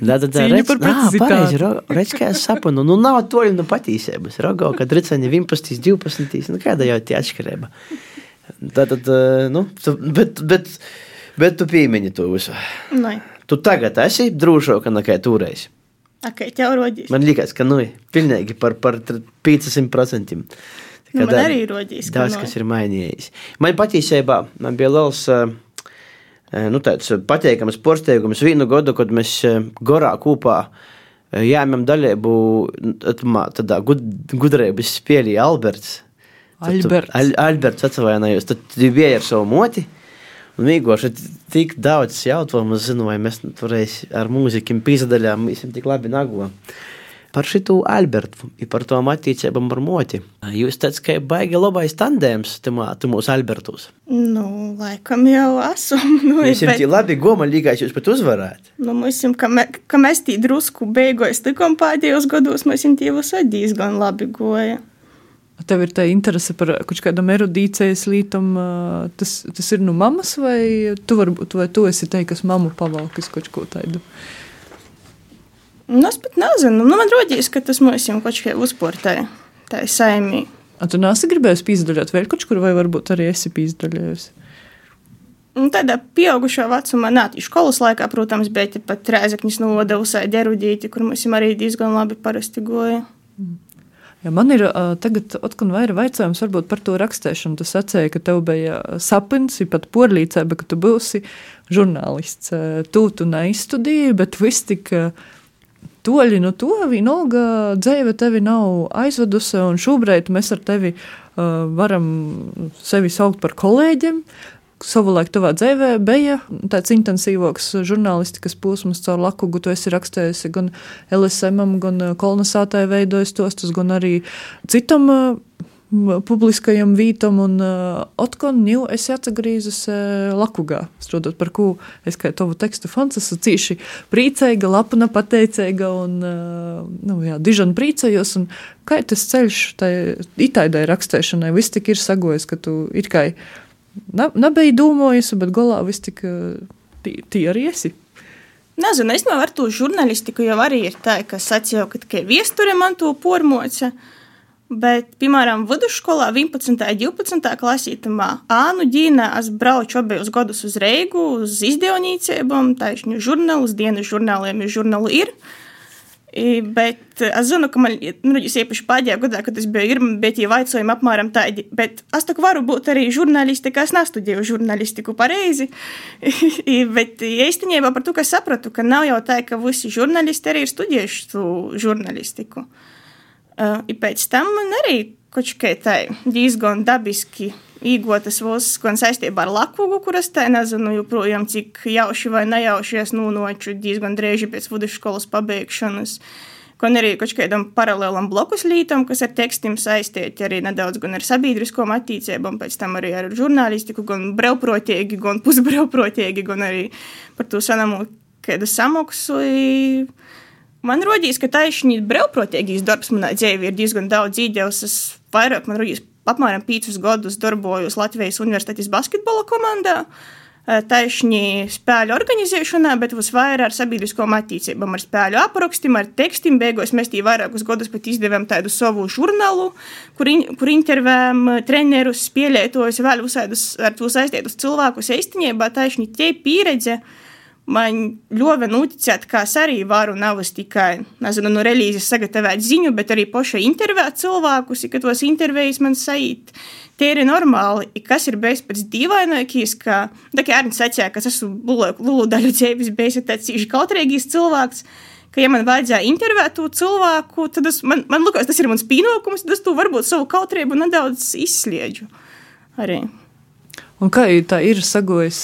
Da, da, da, redz, nā, pareizi, redz, kā es sapanu. Nu, nav toļi no patīsības. Rogo, kad redzēni 11, 12, nu kāda jau tie atšķirība. Tad, tad, nu, bet, bet, bet tu piemiņi to visu. Nē. Tu tagad esi drošāka nekā toreiz. Okay. Man liekas, ka nu, pilnīgi par, par 500%. Nu, man arī ir rodījis. Daudz, kas ir mainījies. Man patiesībā man bija liels. Nu, tāds pateikams porsteigums vienu gadu, kad mēs gorā kopā jāņem dalību tādā gud, gudrības spēlī Alberts. Alberts. Al, Alberts atvainojos, tad bija ar savu moti. Un vienkārši tik daudz jautājumu, zinu, vai mēs toreiz ar mūzikiem pīzdaļām, mēs tik labi nagojam par šitu Albertu, par to attiecībām ar moti. Jūs tāds kā baigi labais tandēms, timos Albertus. Nu, laikam jau esam. Nu, mēs jums bet... labi goma līgais jūs pat uzvarēt. Nu, mēs jums, ka, me, ka mēs tī drusku beigos tikam pēdējos gados, mēs tie visi diezgan labi goja. Tev ir tā interese par kaut kādam erudīcijas lītam, tas, tas ir no nu mammas, vai tu varbūt, vai tu esi te, kas mammu pavalkis kaut ko tādu? Uh, Nu, es pat nezinu. Nu, man rodīs, ka tas mums jau kaut kā uzportē. Tā ir saimī. A tu nāsi gribējis pīzdaļot vēl kaut kur, vai varbūt arī esi pīzdaļojusi? Nu, tādā pieaugušā vecumā, nē, skolas laikā, protams, bet pat Rēzaknis noda uzsāja erudīti, kur mums arī diezgan labi parasti goja. Mm. Ja man ir uh, tagad atkal vairāk jautājums par to rakstēšanu. Tu sacīji, ka tev bija sapnis, pat porlīcēba, ka tu būsi žurnālists. Tu tu neizstudēji, bet viss tik. Uh, toļi no to vienalga dzīve tevi nav aizvedusi, un šobrīd mēs ar tevi uh, varam sevi saukt par kolēģiem. Savulaik tavā dzīvē bija tāds intensīvāks žurnālistikas posms caur Lakugu. Tu esi rakstējusi gan LSM, gan kolonizētāju veidojis tos, gan arī citam uh, publiskajam vītam, un uh, atkal jau es atgriežos uh, Lakugā, strādājot par ko es kā tavu tekstu fans esmu cīši priecīga, lapna pateicīga un, uh, nu jā, dižan priecājos, un kā tas ceļš tai itaidai rakstēšanai, viss tik ir sagojis, ka tu ir kā nebija domājusi, bet galā viss tik tī, tī arī esi. Nezinu, es no ar to žurnālistiku jau arī ir tā, ka sacīju, ka tikai viesture man to pormoca. Bet, piemēram, vidusskolā 11. un 12. klasītumā Ānu ģīnā es braucu abos gadus uz Reigu, uz izdevniecībām, taisnu žurnālus, dienas žurnāliem, jo žurnālu ir. I, bet es zinu, ka man, nu, īpaši pēdējā gadā, kad es biju Irma, bet jau vaicojumi apmēram tādi, bet es tā varu būt arī žurnālistika, es nestudēju žurnālistiku pareizi, I, bet īstenībā par to, ka sapratu, ka nav jau tā, ka visi žurnālisti arī ir studējuši žurnālistiku. Uh, pēc tam man arī tā diezgan dabiski īgotas valsts, gan saistībā ar Latviju, kuras tā nezinu, joprojām cik jauši vai nejauši es nonācu diezgan drēži pēc vidusskolas pabeigšanas. Gan arī kaut kādam paralēlam blokus lītam, kas ar tekstiem saistīti arī nedaudz gan ar sabiedriskām attīstībām, pēc tam arī ar žurnālistiku, gan brīvprātīgi, gan pusbrīvprātīgi, gan arī par to sanamu kādu samaksu. Man rodīs, ka taisnīgi brīvprātīgais darbs manā dzīvē ir diezgan daudz īdevis. Es vairāk man rodīs apmēram 5 gadus darbojos Latvijas Universitātes basketbola komandā. Taisni spēļu organizēšanā, bet visvairāk ar sabiedriskām attīstībām, ar spēļu aprakstiem, ar tekstiem. Beigās mēs tī vairākus gadus pat izdevām tādu savu žurnālu, kur, in, kur intervējām trenerus, spēlētojus, vēl visādus ar to saistītus cilvēkus. Īstenībā taisni tie pieredze man ļoti noticēt, ka es arī varu nevis tikai, nezinu, no relīzes sagatavot ziņu, bet arī pašai intervēt cilvēkus, ka tos intervijas man sajūt. Tie ir normāli, kas ir bijis pēc dīvainākīs, ka, tā kā Ernsts sacīja, ka es esmu lulu daļu dzīves bijis tāds cīši kautrīgīs cilvēks, ka, ja man vajadzēja intervēt to cilvēku, tad es, man, man liekas, tas ir mans pienākums, tad es to varbūt savu kautrību nedaudz izslieģu arī. Un kā tā ir sagojis,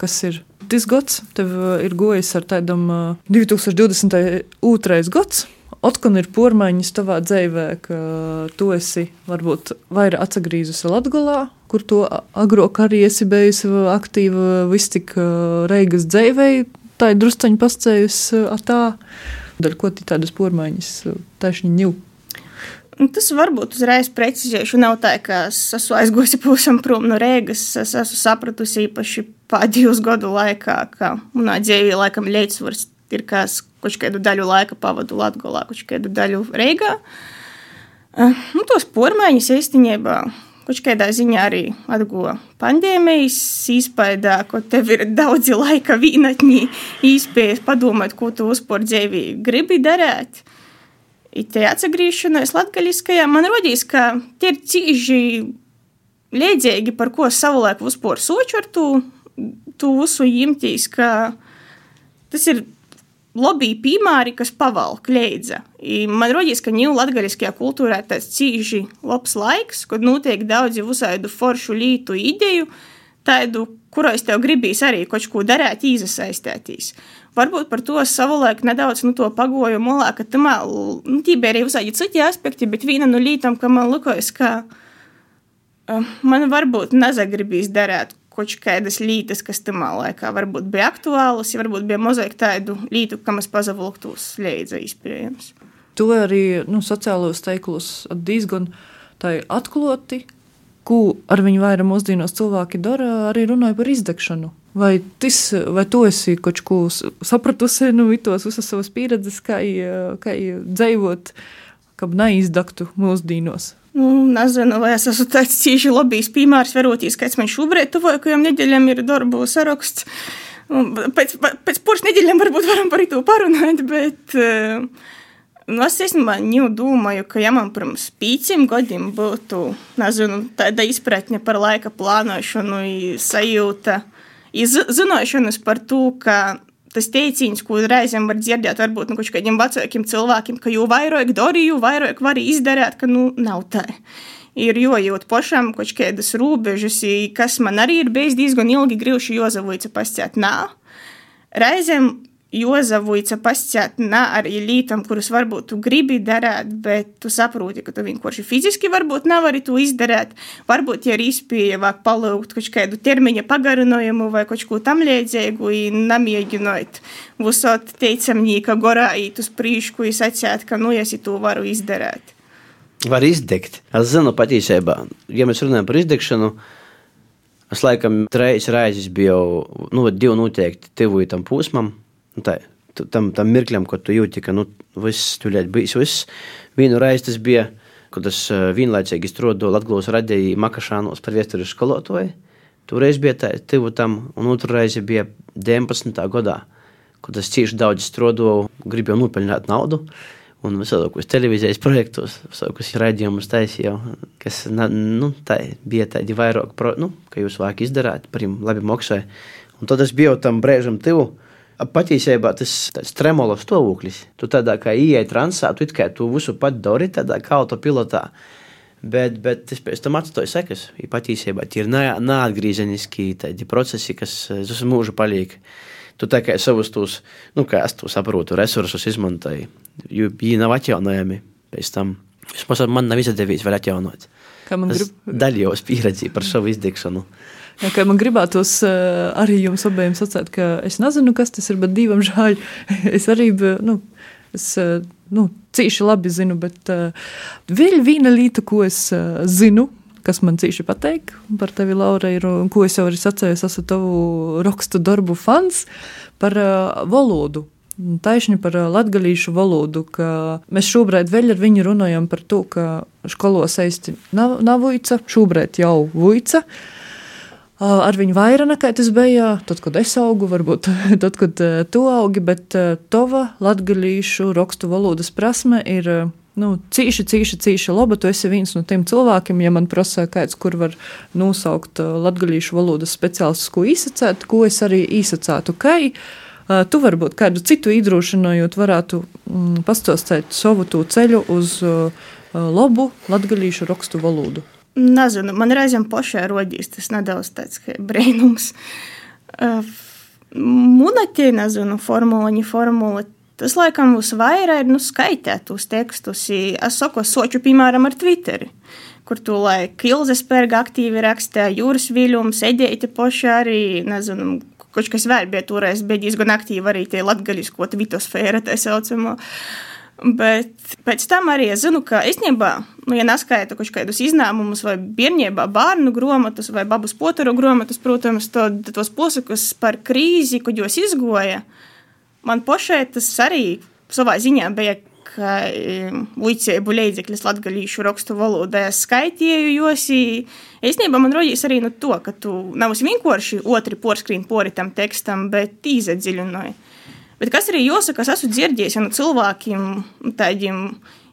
kas ir tas gads, tev ir gojis ar tādam 2022. gads. Otkon ir pormaiņas tavā dzīvē, ka tu esi varbūt vairāk atgriezusi Latvijā, kur to agrāk arī esi bijusi aktīva viss tik reigas dzīvē, tā ir drusceņi pascējusi tā, daļai ko tādas pormaiņas tašņi ņūp. Nu, tas varbūt uzreiz precizēšu. Nav tā, ka es esmu aizgojusi pavisam prom no Rīgas. Es esmu sapratusi īpaši pēdējos gadu laikā, ka manā dzīvē laikam līdzsvars ir, es kaut kādu daļu laika pavadu Latvijā, kaut kādu daļu Rīgā. Uh, nu, tos pormaiņas īstenībā kaut kādā ziņā arī atguva pandēmijas izpaidā, ka tev ir daudzi laika vīnatņi, īspējas padomāt, ko tu uzpār dzīvī gribi darīt. Te atgriešanās latgaļiskajā man rodīs, ka tie ir cīži līdzīgi, par ko savulaik vispār soču ar tu, tu visu jimtīs, ka tas ir lobby piemēri, kas pavalk leidza. I man rodīs, ka ņū latgaļiskajā kultūrā tāds cīži labs laiks, kad notiek daudzi visādu foršu lītu ideju, tādu, kuros tev gribīs arī kaut ko darīt, īzasaistētīs varbūt par to savulaik nedaudz nu, pagoju molā, ka tam nu, bija arī visādi citi aspekti, bet viena no lietām, ka man likās, ka uh, man varbūt nezagribīs darīt kaut kādas lietas, kas tamā laikā varbūt bija aktuālas, ja varbūt bija mazliet tādu lietu, kam es pazavilktos līdzi izpējams. To arī nu, sociālos teikulos diezgan atklāti, ko ar viņu vairāk mūsdienos cilvēki dara, arī runāja par izdegšanu. Vai, tis, vai tu esi kaut ko sapratusi no nu, tos visas savas pieredzes, kā, kā dzīvot, kā neizdaktu mūsdienos? Nu, nezinu, vai es esmu tāds cīši labs piemērs, verotīs, kāds man šobrīd tuvākajam nedēļam ir darbu saraksts. Pēc, pēc puses nedēļām varbūt varam par to parunāt, bet uh, nu, es īstenībā domāju, ka ja man pirms pīciem gadiem būtu, nezinu, tāda izpratne par laika plānošanu, sajūta, zināšanas par to, ka tas teiciens, ko reizēm var dzirdēt, varbūt nu, kādiem vecākiem cilvēkiem, ka jo vairāk dari, jo vairāk var izdarīt, ka nu nav tā. Ir jojūt pašam kaut kādas robežas, kas man arī ir bijis diezgan ilgi grūti Jozavoica pasciet. Nā, reizēm Jozavoica pasciet nā ar lītām, kuras varbūt tu gribi darīt, bet tu saproti, ka tu vienkārši fiziski varbūt nevari to izdarīt. Varbūt, ir izpēja vāk palūgt kaut kādu termiņa pagarinājumu vai kaut ko tam līdzīgu, nemēģinot visot teicamnīka gorā īt uz prīšku, sacēt, ka nu, es to varu izdarīt. Var izdegt. Es zinu patiesībā, ja mēs runājam par izdegšanu, es laikam trīs reizes biju, nu, divi noteikti tuvu tam posmam nu, tā, tam, tam mirklim, kad tu jūti, ka nu, viss tuļēt bijis viss. Vienu reizi tas bija, kad es uh, vienlaicīgi strādāju Latvijas radījā Makašānos par vēstures skolotāju. Toreiz bija tā, tuvu tam, un otru reizi bija 19. gadā, kad es cieši daudz strādāju, gribēju nopelnīt naudu. Un visādākos televīzijas projektos, visādākos raidījumus taisīju, kas nu, tā, bija tādi vairāk, pro, nu, ka jūs vāk izdarāt, jums labi maksāja. Un tad es biju tam brēžam tuvu, Patiesībā tas ir tremola stāvoklis. Tu tādā kā ieej transā, tu kā tu visu pat dari tādā kā autopilotā. Bet, bet es pēc tam atstāju sekas. Patiesībā tie ir neatgriezeniski procesi, kas visu mūžu paliek. Tu tā kā savus tos, nu, kā es to saprotu, resursus izmantoji. Jo viņi nav atjaunojami pēc tam. Vismaz man nav izdevies vēl atjaunot. Kā man grib... daļos pieredzi par savu izdegšanu. Jā, ka man gribētos uh, arī jums abiem sacīt, ka es nezinu, kas tas ir, bet divam žēl. es arī, nu, es, uh, nu, cīši labi zinu, bet uh, vēl viena lieta, ko es uh, zinu, kas man cīši pateik par tevi, Laura, ir, un ko es jau arī sacēju, es esmu tavu rakstu darbu fans par uh, valodu. Taisni par latviešu valodu, ka mēs šobrīd vēl ar viņu runājam par to, ka skolos eisti nav, nav vuica, šobrīd jau vuica. Ar viņu vairāk nekā tas bija tad, kad es augu, varbūt tad, kad tu augi, bet tava latviešu rakstu valodas prasme ir nu, cīši, cīši, cīši laba. Tu esi viens no tiem cilvēkiem, ja man prasa, kāds, kur var nosaukt latviešu valodas speciālistus, ko izsacēt, ko es arī izsacētu. Kai, tu varbūt kādu citu iedrošinājot, varētu mm, pastāstīt savu to ceļu uz uh, labu latviešu rakstu valodu. Nezinu, man reizēm pašai rodīs tas nedaudz tāds brīnums. Uh, Munatie, nezinu, formula, viņa formula Tas, laikam, mums vairāk ir nu, skaitīt tos tekstus. Es saku, soču, piemēram, ar Twitteri, kur tu laik Ilzesperga aktīvi rakstīja, jūras viļums, edēti poši arī, nezinu, kaut kas vēl bija toreiz, bija diezgan aktīvi arī tie latgaļisko tvitosfēra, tā saucamo. Bet pēc tam arī es zinu, ka īstenībā, nu, ja neskaita kaut kādus izņēmumus, vai bērnībā bērnu grāmatas, vai babas potaru grāmatas, protams, tad tos posakus par krīzi, kad jūs izgoja, man pašai tas arī savā ziņā bija kā līdzsēju līdzeklis latgalīšu rakstu valodā. Es skaitīju, jo īstenībā man rodīs arī no to, ka tu nav vienkārši otri porskrīn pori tam tekstam, bet īzadziļināji. Bet kas arī jāsaka, es esmu dzirdējis no cilvēkiem tādiem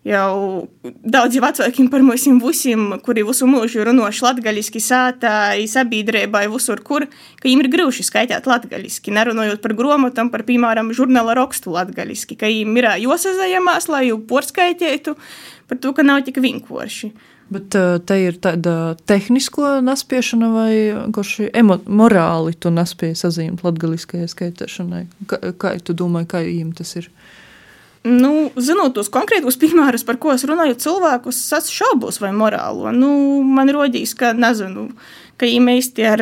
jau daudzi vecākiem par mums visiem, kuri visu mūžu runājuši latviešu sātā, sabiedrībā, visur, kur, ka viņiem ir grūti skaitīt latviešu, nerunājot par grāmatām, par, piemēram, žurnāla rakstu latviešu, ka viņiem ir jāsazājamās, lai jau porskaitītu par to, ka nav tik vienkārši. Bet uh, te ir tāda tehnisko naspiešana vai vienkārši morāli tu naspēji sazīmēt latgaliskajai skaitēšanai? Kā, kā tu domāji, kā jums tas ir? Nu, zinot tos konkrētos piemērus, par ko es runāju, cilvēkus es šaubos vai morālo. Nu, man rodīs, ka nezinu. Ka viņiem īsti ar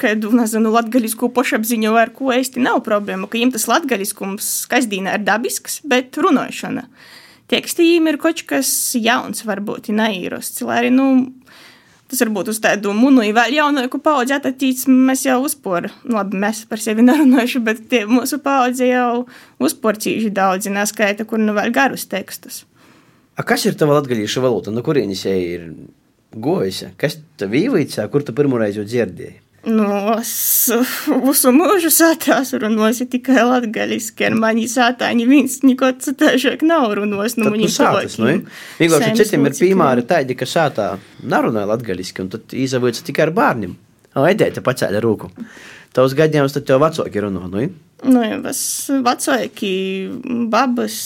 kādu, latgaļisku pašapziņu vai ar ko īsti nav problēma, ka viņiem tas latgaļiskums kasdīnā ir dabisks, bet runāšana. Tekstījumi ir kaut kas jauns, varbūt neīrosts, lai arī, nu, Tas varbūt uz tādu munu, vēl jaunāku paudzi attīstīts, mēs jau uzpūram. Nu, labi, mēs par sevi nerunājuši, bet tie mūsu paudze jau uzpūrcīši daudzi neskaita, kur nu vēl garus tekstus. A kas ir tava latgalīša valoda? No kurienes jai ir gojusi? Kas tev īvīcā, kur tu pirmoreiz jau dzirdēji? Es visu mūžu sātās runāju tikai latgaliski, ar mani sātā neviens neko citāšāk nav runājis. Nu, tu sātas, nu, vienkārši citiem ir piemēri tādi, ka sātā nerunāja latgaliski, un tad izavīca tikai ar bārniem. O, edēta pacēla rūku. Tavs gadījums tad tev vecāki runā, nu? Nu, ja es vecāki, babas,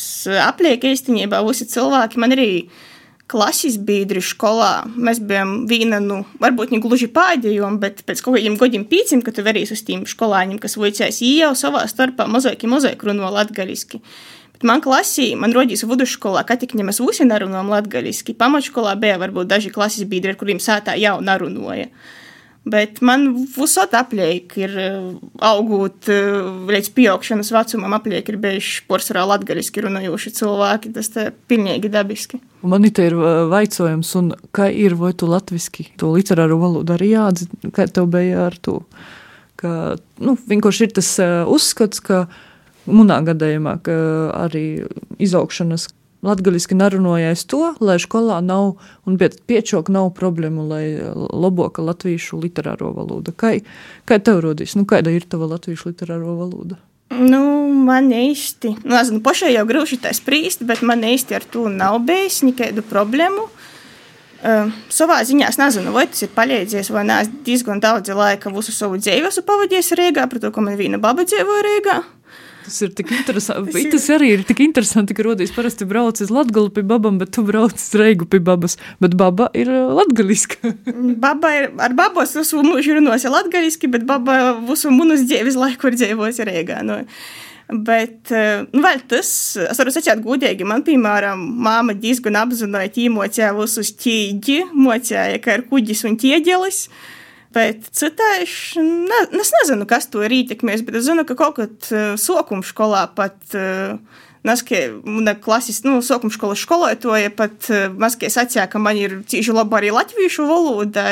apliek īstenībā visi cilvēki man arī klases biedri skolā. Mēs bijām viena nu, varbūt ne gluži pēdējiem, bet pēc kaut kādiem gadiem pīcim, kad tu verīs uz tiem skolāņiem, kas vicēs, jau savā starpā mazāki, mazāki runā latgaliski. Bet man klasī, man rodīs vidusskolā, ka tik nemaz visi nerunājam latgaliski. Pamatskolā bija varbūt daži klases biedri, ar kuriem sātā jau narunāja. Bet man visot apliek ir eh, augot eh, līdz pieaugšanas vecumam, apliek ir bijuši porcelāna latgaliski runājoši cilvēki. Tas ir pilnīgi dabiski. Man ir vaicājums, un kā ir, vai tu latviski to literāro valodu arī jāatzīst, kā tev bija ar to? Ka, nu, vienkārši ir tas uzskats, ka manā gadījumā ka arī izaugšanas latgaliski narunājais to, lai skolā nav, un piečok nav problēmu, lai loboka latviešu literāro valodu. Kā, kā tev rodīs? Nu, kāda ir tava latviešu literāro valoda? Nu, man īsti, nu, nezinu, pašai jau grūti tā spriest, bet man īsti ar to nav bijis nekādu problēmu. Uh, savā ziņā es nezinu, vai tas ir palīdzējis, vai nē, es diezgan daudz laika visu savu dzīvi esmu pavadījis Rīgā, par to, ka man viena baba dzīvoja Rīgā. Tas ir tik interesanti. Tas, arī ir tik interesanti, ka rodīs parasti brauc uz Latgalu pie babam, bet tu brauc uz Reigu pie babas. Bet baba ir uh, latgaliska. baba ir, ar babos visu mūžu runosi latgaliski, bet baba visu mūnus dzīves laiku ir dzīvojusi Reigā. Nu. Bet, uh, nu, vēl tas, es varu sacīt godīgi, man, piemēram, māma diezgan apzināja, tīmocēja visus tīģi, mocēja, ka ir kuģis un tīģelis. Uh, Bet citādi ne, es nezinu, kas to ir ietekmējis, bet es zinu, ka kaut kad uh, sokuma skolā pat uh, Naskie, mana klases, nu, sākuma skolas skolotāja pat uh, maskie sacīja, ka man ir cīši laba arī latviešu valoda.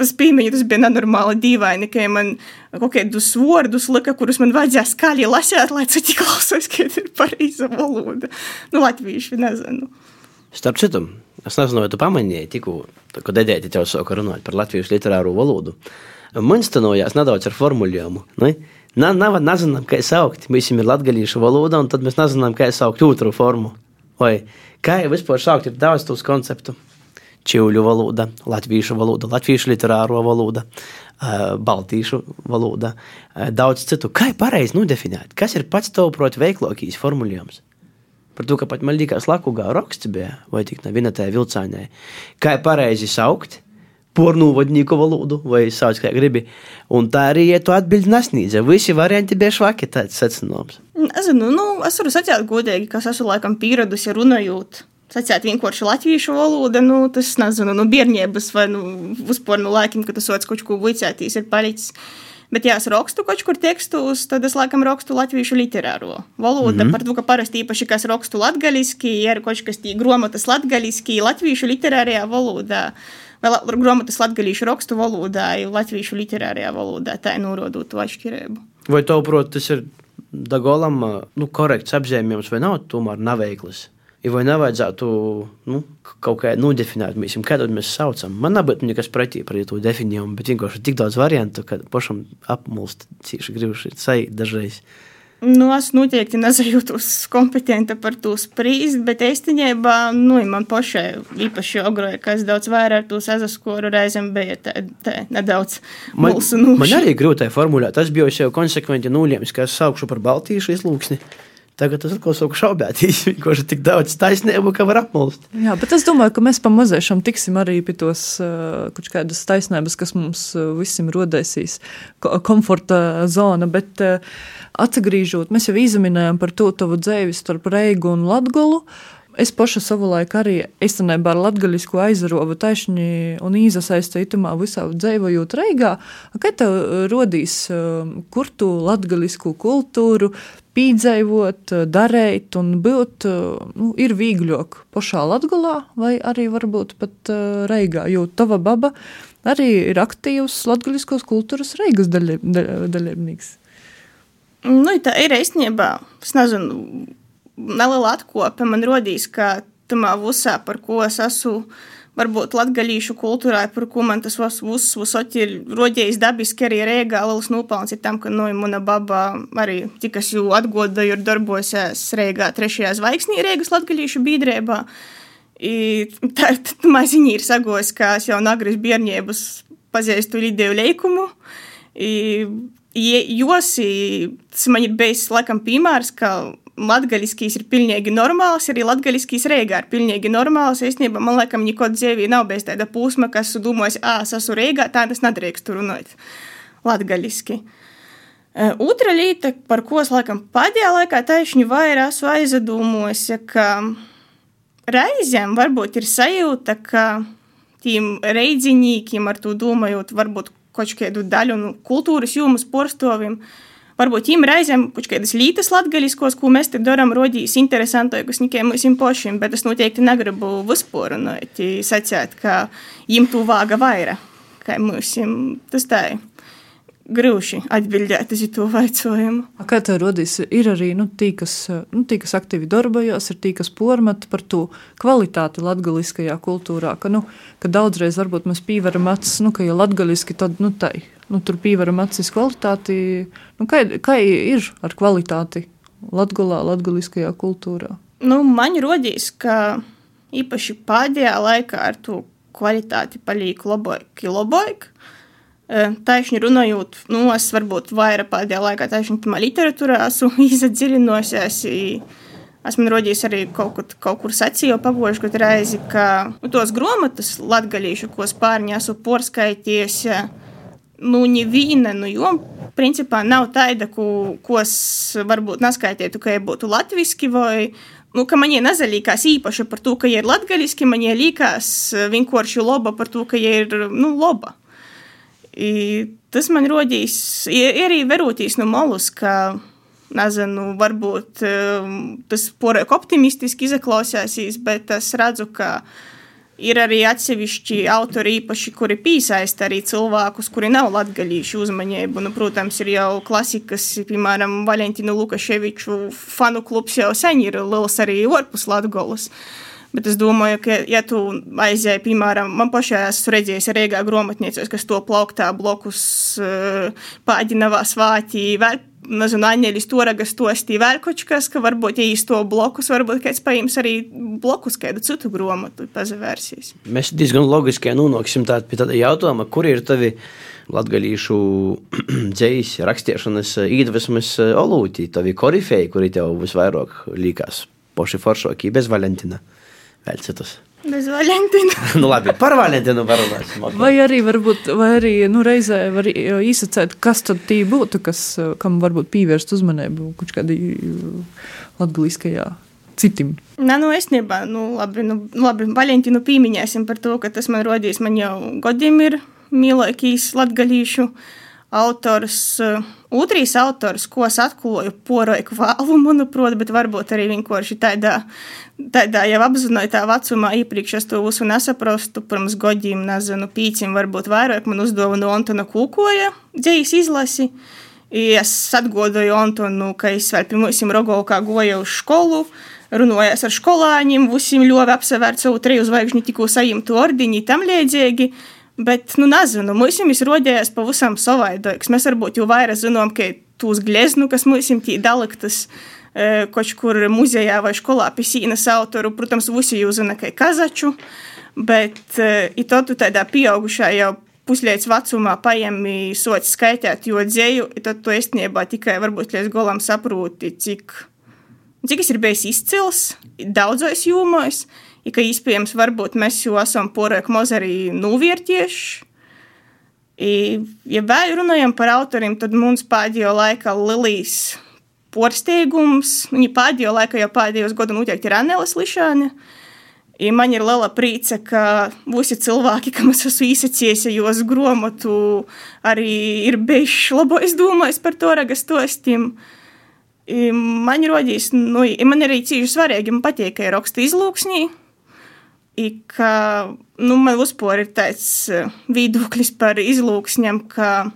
Tas bija nenormāli dīvaini, ka man kaut kādus vārdus lika, kurus man vajadzēja skaļi lasīt, lai citi klausos, ka ir pareiza valoda. Nu, latviešu nezinu. Starp citu, es nezinu, vai tu pamanīji, tikko, kad Edēti tev sāka runāt par latviešu literāro valodu. Man stanojās nedaudz ar formulējumu. Ne? Na, nav, nezinām, kā saukt. Mēs esam latgadījuši valodā, un tad mēs nezinām, kā saukt otru formu. Vai kā vispār saukt, ir daudz tos konceptu. Čīļu valoda, latviešu valoda, latviešu literāro valoda, baltīšu valoda, daudz citu. Kā ir pareizi nodefinēt? Kas ir pats tev proti veiklākais formulējums? Par to, ka pat man liekas, Lakūgā raksts bija, vai tik ne vienatē vilcānē. Kā pareizi saukt? pornūvadnieku valodu, vai sauc kā gribi. Un tā arī, ja tu atbildi nesniedzi, visi varianti bija švaki tāds secinājums. Nezinu, nu, es varu sacīt godīgi, ka es esmu laikam pieradusi runājot. Sacīt vienkārši latviešu valoda, nu, tas, nezinu, nu, bērnības vai, nu, vispār no laikiem, kad tu sots kaut ko vicētīs, ir palicis. Bet, ja es rakstu kaut kur tekstus, tad es laikam rakstu latviešu literāro valodu. Mm -hmm. Par to, ka parasti īpaši, kas rakstu latgaliski, ir kaut kas tī gromatas latgaliski, latviešu literārajā valodā vai grāmatas latviešu rakstu valodā, jau latviešu literārajā valodā, tā ir norodot to atšķirību. Vai tev, protams, tas ir Dagolam nu, korekts apzīmējums vai nav tomēr neveiklis? Ja vai nevajadzētu nu, kaut kā nodefinēt, mēs, kādu mēs saucam. Man nebūtu nekas pretī par to definējumu, bet vienkārši tik daudz variantu, ka pašam apmulst cīši gribuši sajūt dažreiz. Nu, es noteikti nezajūtos kompetenta par to spriest, bet īstenībā nu, man pašai īpaši ogroja, ka es daudz vairāk to sazaskoru reizēm bija tā, tā nedaudz mulsu nūši. Man arī grūtai formulēt, tas bija jau konsekventi nuliems, ka es saukšu par Baltīšu izlūksni. Tagad tas atkal sāk šaubēties. Ir tik daudz taisnību, ka var apmulst. Jā, bet es domāju, ka mēs pamazēšam tiksim arī pie tos uh, kādas taisnības, kas mums uh, visiem rodēsīs, komforta zona. Bet uh, atgriežot, mēs jau izminējām par to tavu dzēvi starp Reigu un Latgolu. Uh, Es paša savulaik arī īstenībā ar latgaļisku aizarovu taisni un īzasaista itumā visā dzīvojot Reigā. Kad tev rodīs, um, kur tu latgaļisku kultūru pīdzēvot, darēt un būt, uh, nu, ir vīgļok pašā Latgalā vai arī varbūt pat uh, Reigā, jo tava baba arī ir aktīvs latgaļiskos kultūras Reigas dalībnieks. Nu, tā ir īstenībā, es nezinu, neliela atkope man rodīs, ka tamā visā, par ko es esmu, varbūt latgaļīšu kultūrā, par ko man tas viss visot ir rodījis dabiski arī Rēgā, liels nopelns ir tam, ka, nu, mana baba arī, cik es jau atgodoju, ir darbosies Rēgā trešajā zvaigznī Rēgas latgaļīšu biedrībā. Tā, tā maziņi ir sagojis, ka es jau nagris bērniebas pazīstu lidēju leikumu. I, jos, tas man ir bijis laikam piemērs, ka latgaļiskīs ir pilnīgi normāls, arī latgaļiskīs reigā ir pilnīgi normāls. Īstenībā man laikam neko dzīvī nav bez tāda pūsma, kas domājas, ā, es esmu reigā, tā tas nedrīkst runāt latgaļiski. Otra lieta, par ko es laikam pēdējā laikā taisni vairāk esmu aizdomojis, ka reizēm varbūt ir sajūta, ka tiem reidziņīkiem ar to domājot, varbūt kaut kādu daļu no kultūras jomas porstoviem, uh, varbūt viņiem reizēm kaut kādas lītas latgaļiskos, ko mēs te darām, rodīs interesantākus nekā mums pašiem, bet es noteikti negribu vispārināt, sacīt, ka viņiem tu vāga vairāk, kā mums tas tā ir grūti atbildēt uz to jautājumu. Kā tev rodīs, ir arī nu, tī, kas, nu, tī, kas aktīvi darbojas, ir tī, kas pormat par to kvalitāti latgaliskajā kultūrā, ka, nu, ka daudzreiz varbūt mēs pīveram acis, nu, ka ja latgaliski, tad, nu, tai, nu, tur pīveram acis kvalitāti, nu, kā, kā ir ar kvalitāti latgulā, latgaliskajā kultūrā? Nu, man rodīs, ka īpaši pēdējā laikā ar to kvalitāti paliek labāk, labāk. Taisni runājot, nu, es varbūt vairāk pēdējā laikā taisni tamā literatūrā esmu iedziļinosies. Esmu rodījis arī kaut, kur, kaut kur sacīju pagojuši, kad reizi, ka nu, tos gromatas latgalīšu, ko spārņi esmu porskaities, nu, neviena, nu, jo, principā nav taida, ko, ko es varbūt neskaitētu, ka būtu latviski vai nu, ka man nezaļīkās īpaši par to, ka ir latgaliski, man liekas vienkārši loba par to, ka ir, nu, loba. I tas man rodīs, arī verotīs no malas, ka nezinu, varbūt tas porēk optimistiski izaklausēsīs, bet es redzu, ka ir arī atsevišķi autori īpaši, kuri piesaista arī cilvēkus, kuri nav latgaļījuši uzmanību. Nu, protams, ir jau klasikas, piemēram, Valentīnu Lukaševiču fanu klubs jau sen ir liels arī orpus Latgolas. Bet es domāju, ka, ja tu aizēji, piemēram, man pašai esmu redzējis Rīgā grāmatniecības, kas to plauktā blokus uh, pāģinavā svātī, vēl, nezinu, Aņeļis Toragas tostī vēl kaut kas, ka varbūt, ja īsto blokus, varbūt kāds paīms arī blokus kādu citu grāmatu pazavērsīs. Mēs diezgan logiski nonāksim tā, pie tāda jautājuma, kur ir tavi latgalīšu dzējas rakstiešanas iedvesmas olūti, tavi korifeji, kuri tev visvairāk līkās poši foršoki bez Valentina vēl citus. Bez Valentīna. nu, labi, par Valentīnu parunāsim. Okay. Vai arī, varbūt, vai arī nu, reizē var īsacēt, kas tad tī būtu, kas, kam varbūt pievērst uzmanību kaut kādī latgaliskajā citim. Nē, nu, es nebā, nu, labi, nu, labi, Valentīnu pīmiņēsim par to, ka tas man rodīs, man jau godiem ir mīlēkīs latgalīšu autors, otrs autors, ko es atklāju poroju vālu, manuprāt, bet varbūt arī vienkārši tādā, tādā jau apzinātajā vecumā iepriekš es to visu nesaprastu, pirms godiem, nezinu, pīcim, varbūt vairāk man uzdevuma Antona Kūkoja dzējas izlasi. Es atgodoju Antonu, ka es vēl pie mums Rogovkā goju uz skolu, runājos ar skolāņiem, visiem ļoti apsevērt savu treju zvaigžņu tikko saimtu ordiņu, tam līdzīgi. Bet, nu, nezinu, mums ir rodējis pavisam savādāks. Mēs varbūt jau vairāk zinām, ka tūs gleznu, kas mums ir daliktas e, kaut kur muzejā vai skolā pie sīnas autoru, protams, visi jūs zina, ka kazaču, bet e, i to tu tādā pieaugušā jau puslēdz vecumā paņemi soci skaitīt, jo dzēju, tad tu īstenībā tikai varbūt līdz golam saproti, cik, cik es ir bijis izcils daudzos jūmos i ka iespējams varbūt mēs jau esam porek maz arī novērtieši. I, ja vēl runājam par autoriem, tad mums pēdējo laikā Lilijas porsteigums, viņa pēdējo laikā jau pēdējos gadu noteikti ir Anēlas Lišāne. I man ir liela prīca, ka visi cilvēki, kam es esmu īsacījis, jos gromatu, arī ir bijuši labo izdomājis par to ragas tostiem. Man rodīs, nu, man arī cīši svarīgi, man patīk, ka ir raksta izlūksnī, I ka nu, man uzpūra ir tāds eh, viedoklis par izlūksņiem, ka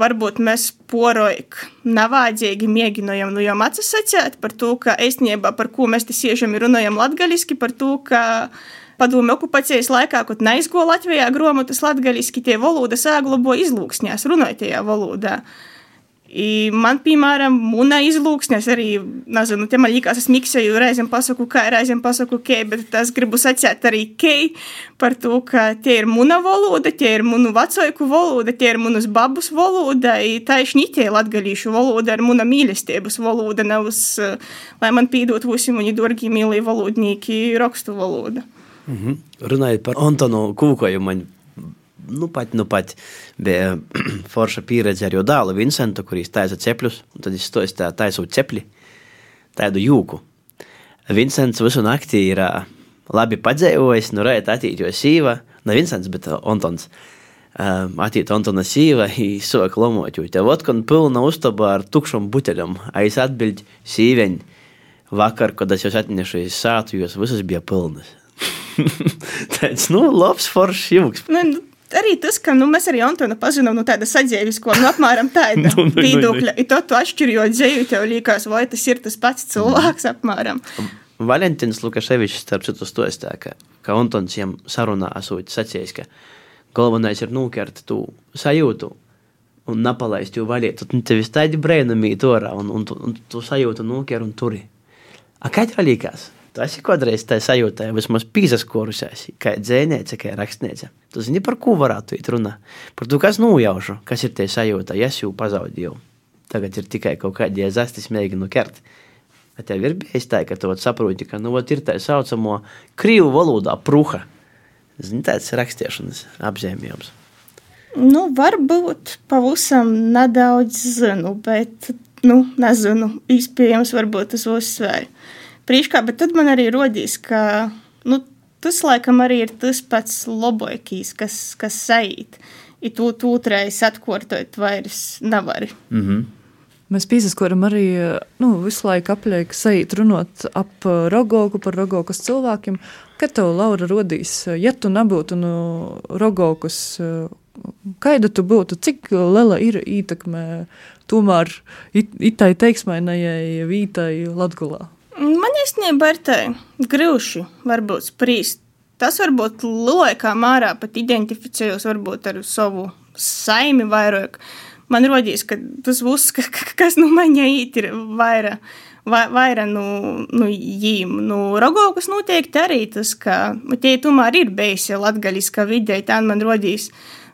varbūt mēs porojam, nevajadzīgi mēģinājām no jām atsacēt par to, ka īstenībā par ko mēs te siežam runājam latgaliski, par to, ka padomu okupācijas laikā, kad neizgo Latvijā grāmatas latgaliski, tie valoda sāglobo izlūksņās, runājot valodā. I man, piemēram, mūna izlūksnes arī, nezinu, te man likās, es miksēju, reizēm pasaku, kā, reizēm pasaku, kei, bet es gribu sacēt arī kei par to, ka tie ir mūna valoda, tie ir mūnu vecojku valoda, tie ir mūnas babus valoda, i tā ir šņitie latgalīšu valoda, ar mūna mīlestības valoda, nav uz, lai man pīdot visi muni dorgi mīlī valodnīki rakstu valoda. Mm -hmm. Runājot par Antonu Kūkoju, man nu pat, nu pat bija forša pieredze ar jo dēlu Vincentu, kurīs taisa cepļus, un tad es to tā taisu cepļi, tādu jūku. Vincents visu naktī ir labi padzējojis, nu rēt atīt jo sīva, ne Vincents, bet Antons. Atīt Antona sīva, soka lomot, jo tev otkon pilna uztaba ar tukšam buteļam, aiz atbild sīveņ. Vakar, kad es jūs atnešu iz sātu, jūs visas bija pilnas. Tāds, nu, labs foršs jūks. Nu, arī tas, ka nu, mēs arī Antonu pazinām no nu, tāda saģēvisko, nu, apmēram tāda nu, viedokļa. I to tu atšķirjot dzēju, tev liekas, vai tas ir tas pats cilvēks apmēram. Valentīns Lukaševičs, starp citu, stostā, ka, ka Antons jam sarunā esot sacījis, ka galvenais ir nūkert tu sajūtu un napalaist jau vaļiet. Tad nu, tev tādi brēnumi torā un, un, un, un tu sajūtu nūker un turi. A kā tev liekas? Tas ir kādreiz tā sajūta, ja vismaz pīzaskorusies, kā dzēniece, kā rakstniece. Tu zini, par ko varētu īt runā? Par to, kas nojaušu, kas ir tie sajūta, ja es jau pazaudēju. Tagad ir tikai kaut kādi zastis mēģinu kert. Bet tev ir bijis tā, ka tu saproti, ka nu, ir tā saucamo krīvu valodā pruha. Zini, tāds rakstiešanas apzīmējums. Nu, varbūt pavisam nedaudz zinu, bet, nu, nezinu, iespējams, varbūt tas uzsvēra priekšā, bet tad man arī rodīs, ka nu, tas laikam arī ir tas pats lobojkīs, kas, kas saīt. Ja tu otrais atkārtot vairs nevari. Mm -hmm. Mēs piesaskoram arī nu, visu laiku apliek sajūt runāt ap Rogoku, par Rogokas cilvēkiem. Kad tev, Laura, rodīs, ja tu nebūtu no Rogokas, kāda tu būtu, cik liela ir ietekme tomēr it, itai teiksmainajai vītai Latgulā? Man īstenībā ir tā grūši varbūt spriest. Tas varbūt laikā mārā pat identificējos varbūt ar savu saimi vairāk. Man rodīs, ka tas būs, kas nu maņā īt ir vairāk. Vaira nu, nu jīm. Nu, Rogokas noteikti arī tas, ka tie tomēr ir bijis latgaļiskā vidē, tā man rodīs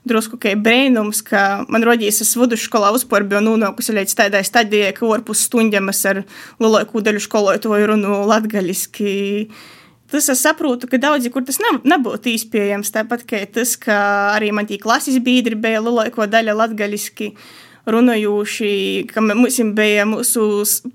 drusku kā brīnums, ka man rodīs, es vidusskolā vispār biju nonākusi līdz tādai stadijai, ka orpus stundām es ar lielāko daļu skolotāju runu latgaļiski. Tas es saprotu, ka daudzi, kur tas nav, nebūtu iespējams, tāpat kā tas, ka arī man tie klases biedri bija lielāko daļu latgaļiski runājuši, ka mums bija mūsu,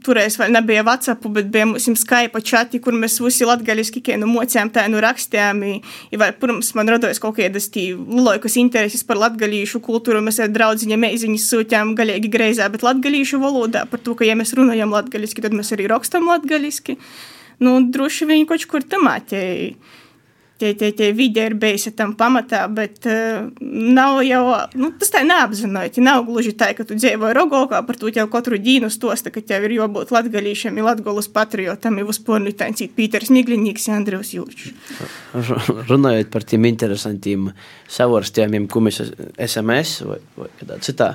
toreiz vēl nebija WhatsApp, bet bija mūsu Skype čati, kur mēs visi latgaļiski kā nu mocījām, tā nu rakstījām, i vai, pirms man radojas kaut kādas tī lielākas intereses par latgaļīšu kultūru, mēs ar draudziņiem meiziņas sūtījām galīgi greizā, bet latgaļīšu valodā, par to, ka ja mēs runājam latgaļiski, tad mēs arī rakstam latgaļiski nu, droši vien kaut kur tamā tie, tie, tie, vidi ir bijusi tam pamatā, bet uh, nav jau, nu, tas tā neapzināti. Nav gluži tā, ka tu dzīvoji Rogokā, par to jau katru dienu stosta, ka tev ir jābūt latgalīšiem, ir latgolas patriotam, ir uzporni tancīt Pīters Miglinīgs, Andrius Jūčs. Runājot par tiem interesantiem savorstījumiem, ko mēs SMS vai, vai kādā citā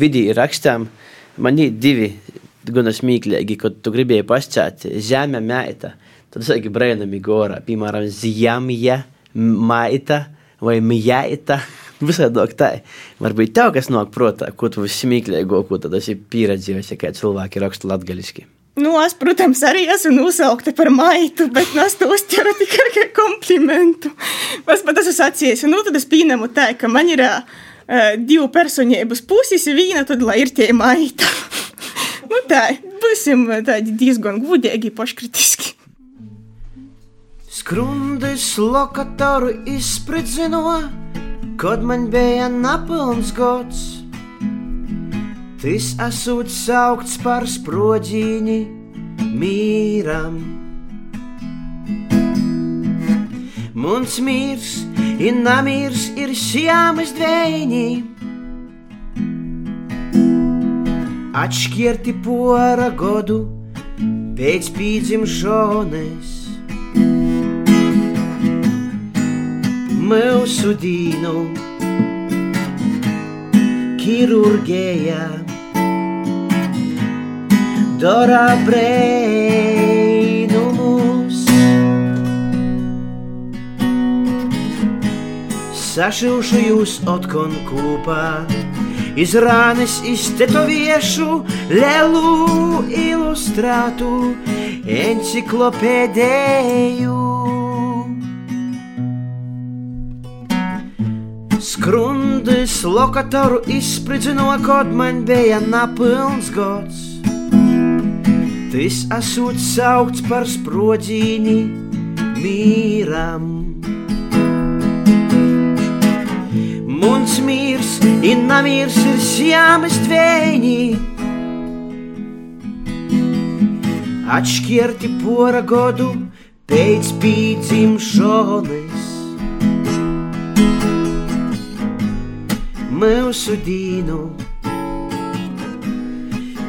vidī rakstām, man ir divi gan smieklīgi, kad tu gribēji pasakāt, zeme meita. Tad es arī brēnami gorā, piemēram, zjamja, maita vai mjaita. Visādāk tā. Varbūt tev kas nāk prātā, ko tu smieklīgo, ko tad esi pieredzējis, kā cilvēki raksta latgaļiski. Nu, es, protams, arī esmu nosaukta par maitu, bet es to uztveru tikai kā komplimentu. Es pat esmu sacījis, nu, tad es pieņemu tā, ka man ir uh, divu personības puses, viena tad, lai ir tie maita. nu, tā, būsim tādi diezgan gudīgi, paškritiski. Skrundis lokatoru izspridzino, kad man bija napilns gods. Tas esot saukts par sprodzīni mīram. Mums mīrs, ir namīrs, ir sjāmas dvēņi. atšķirti pora godu pēc piedzimšanas. Mūsu dīnu ķirurģija dara brēnumus. Sašilšu jūs otkon kopā iz ranes iztetoviešu lielu ilustrātu enciklopēdēju. Skrundis lokatoru izspridzino, kad man bija napilns gods. Tas esot saukts par sprodzīni mīram. Muns mīrs, inna mīrs ir sjāmas dvēņi. Atšķirti pora godu pēc pīdzimšanas. Mūsu dīnu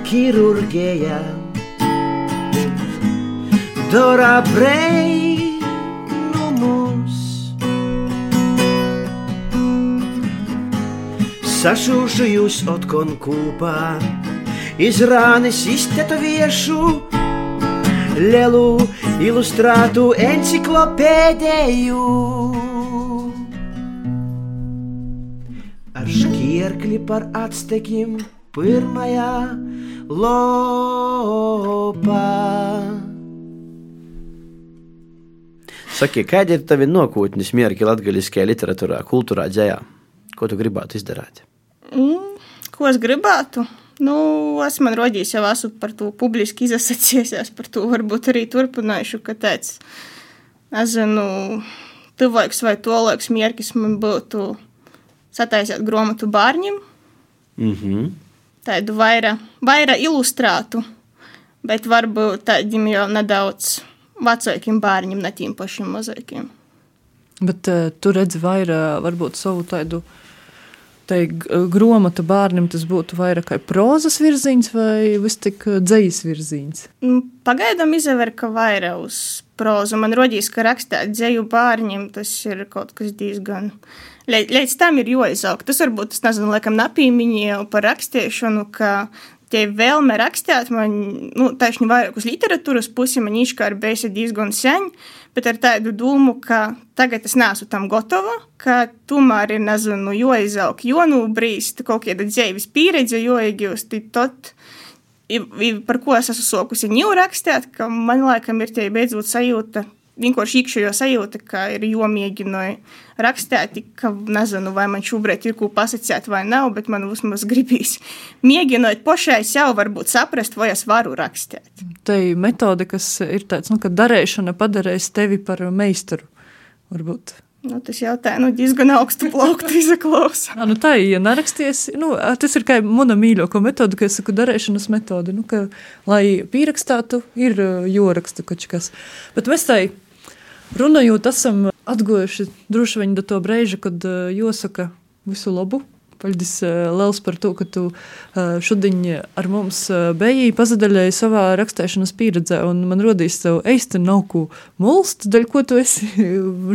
ķirurģija dara brei. sašūšu jūs otkon kopā, izrānis iztetoviešu lielu ilustrātu enciklopēdēju. Ar šķierkli par atstekiem pirmajā lopā. Saki, kādi ir tavi nākotnes mērķi latgaļiskajā literatūrā, kultūrā, dzējā? Ko tu gribētu izdarīt? Mm, ko es gribētu? Nu, es man rodījis jau esmu par to publiski izsacījies, par to varbūt arī turpinājušu, ka tāds, es zinu, tuvāks vai tolāks mierkis man būtu sataisīt grāmatu bērniem. Mm -hmm. tādu vairāk, vairāk ilustrētu, bet varbūt tādiem jau nedaudz vecākiem bērniem, ne tiem pašiem mazākiem. Bet uh, tu redzi vairāk, varbūt savu tādu tai grāmatu bērnam, tas būtu vairāk kā prozas virziens vai vis tik dzīslis virziens? Nu, pagaidām izvēr, ka vairāk uz prozu. Man rodīs, ka rakstīt dzēju bērniem tas ir kaut kas diezgan. Līdz tam ir jāizaug. Tas varbūt, es nezinu, laikam napīmiņie par rakstīšanu, ka tie vēlme rakstīt man, nu, taisni vairāk uz literatūras pusi, man īškā ir bijis diezgan sen, bet ar tādu domu, ka tagad es neesmu tam gatava, ka tomēr ir, nezinu, jo izaug, jo nubrīst, kaut kāda dzīves pieredze, jo iegūst, tad, par ko es esmu sokusi ņū rakstīt, ka man laikam ir tie beidzot sajūta, vienkārši iekšējo sajūta, ka ir jomēģināja rakstīt, ka nezinu, vai man šobrīd ir ko pasakāt vai nav, bet man vismaz gribīs mēģināt pašai sev varbūt saprast, vai es varu rakstīt. Tā ir metode, kas ir tāds, nu, ka darēšana padarēs tevi par meistaru, varbūt. Nu, tas jau tā, nu, diezgan augstu plauktu izklausās. nu, tā ir, ja neraksties, nu, tas ir kā mana mīļākā metode, ka es saku darēšanas metode, nu, ka, lai pierakstātu, ir joraksta kaut kas. Bet mēs tā runājot, esam atguvuši droši vien do to brīža, kad jāsaka visu labu Paldies, Lielas, par to, ka tu šodien ar mums biji pazadaļēji savā rakstēšanas pieredzē, un man rodīs tev eisti nav ko mulst, daļ ko tu esi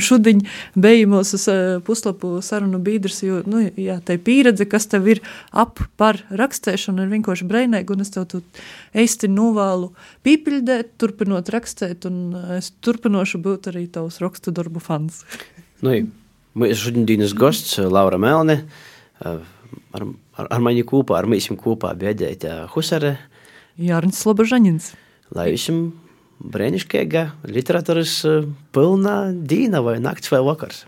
šodien biji mūsu puslapu sarunu bīdrs, jo, nu, jā, tai pieredze, kas tev ir ap par rakstēšanu, ir vienkārši breinēga, un es tev tu eisti novēlu pīpildēt, turpinot rakstēt, un es turpinošu būt arī tavs rakstu darbu fans. Nu, mēs šodienas gosts Laura Melne, ar, ar, ar mani kopā, ar mēs kopā bija Edēta Husare. Jārnis Slobožaņins. Lai visam brēniškēga literatūras pilna dīna vai nakts vai vakars.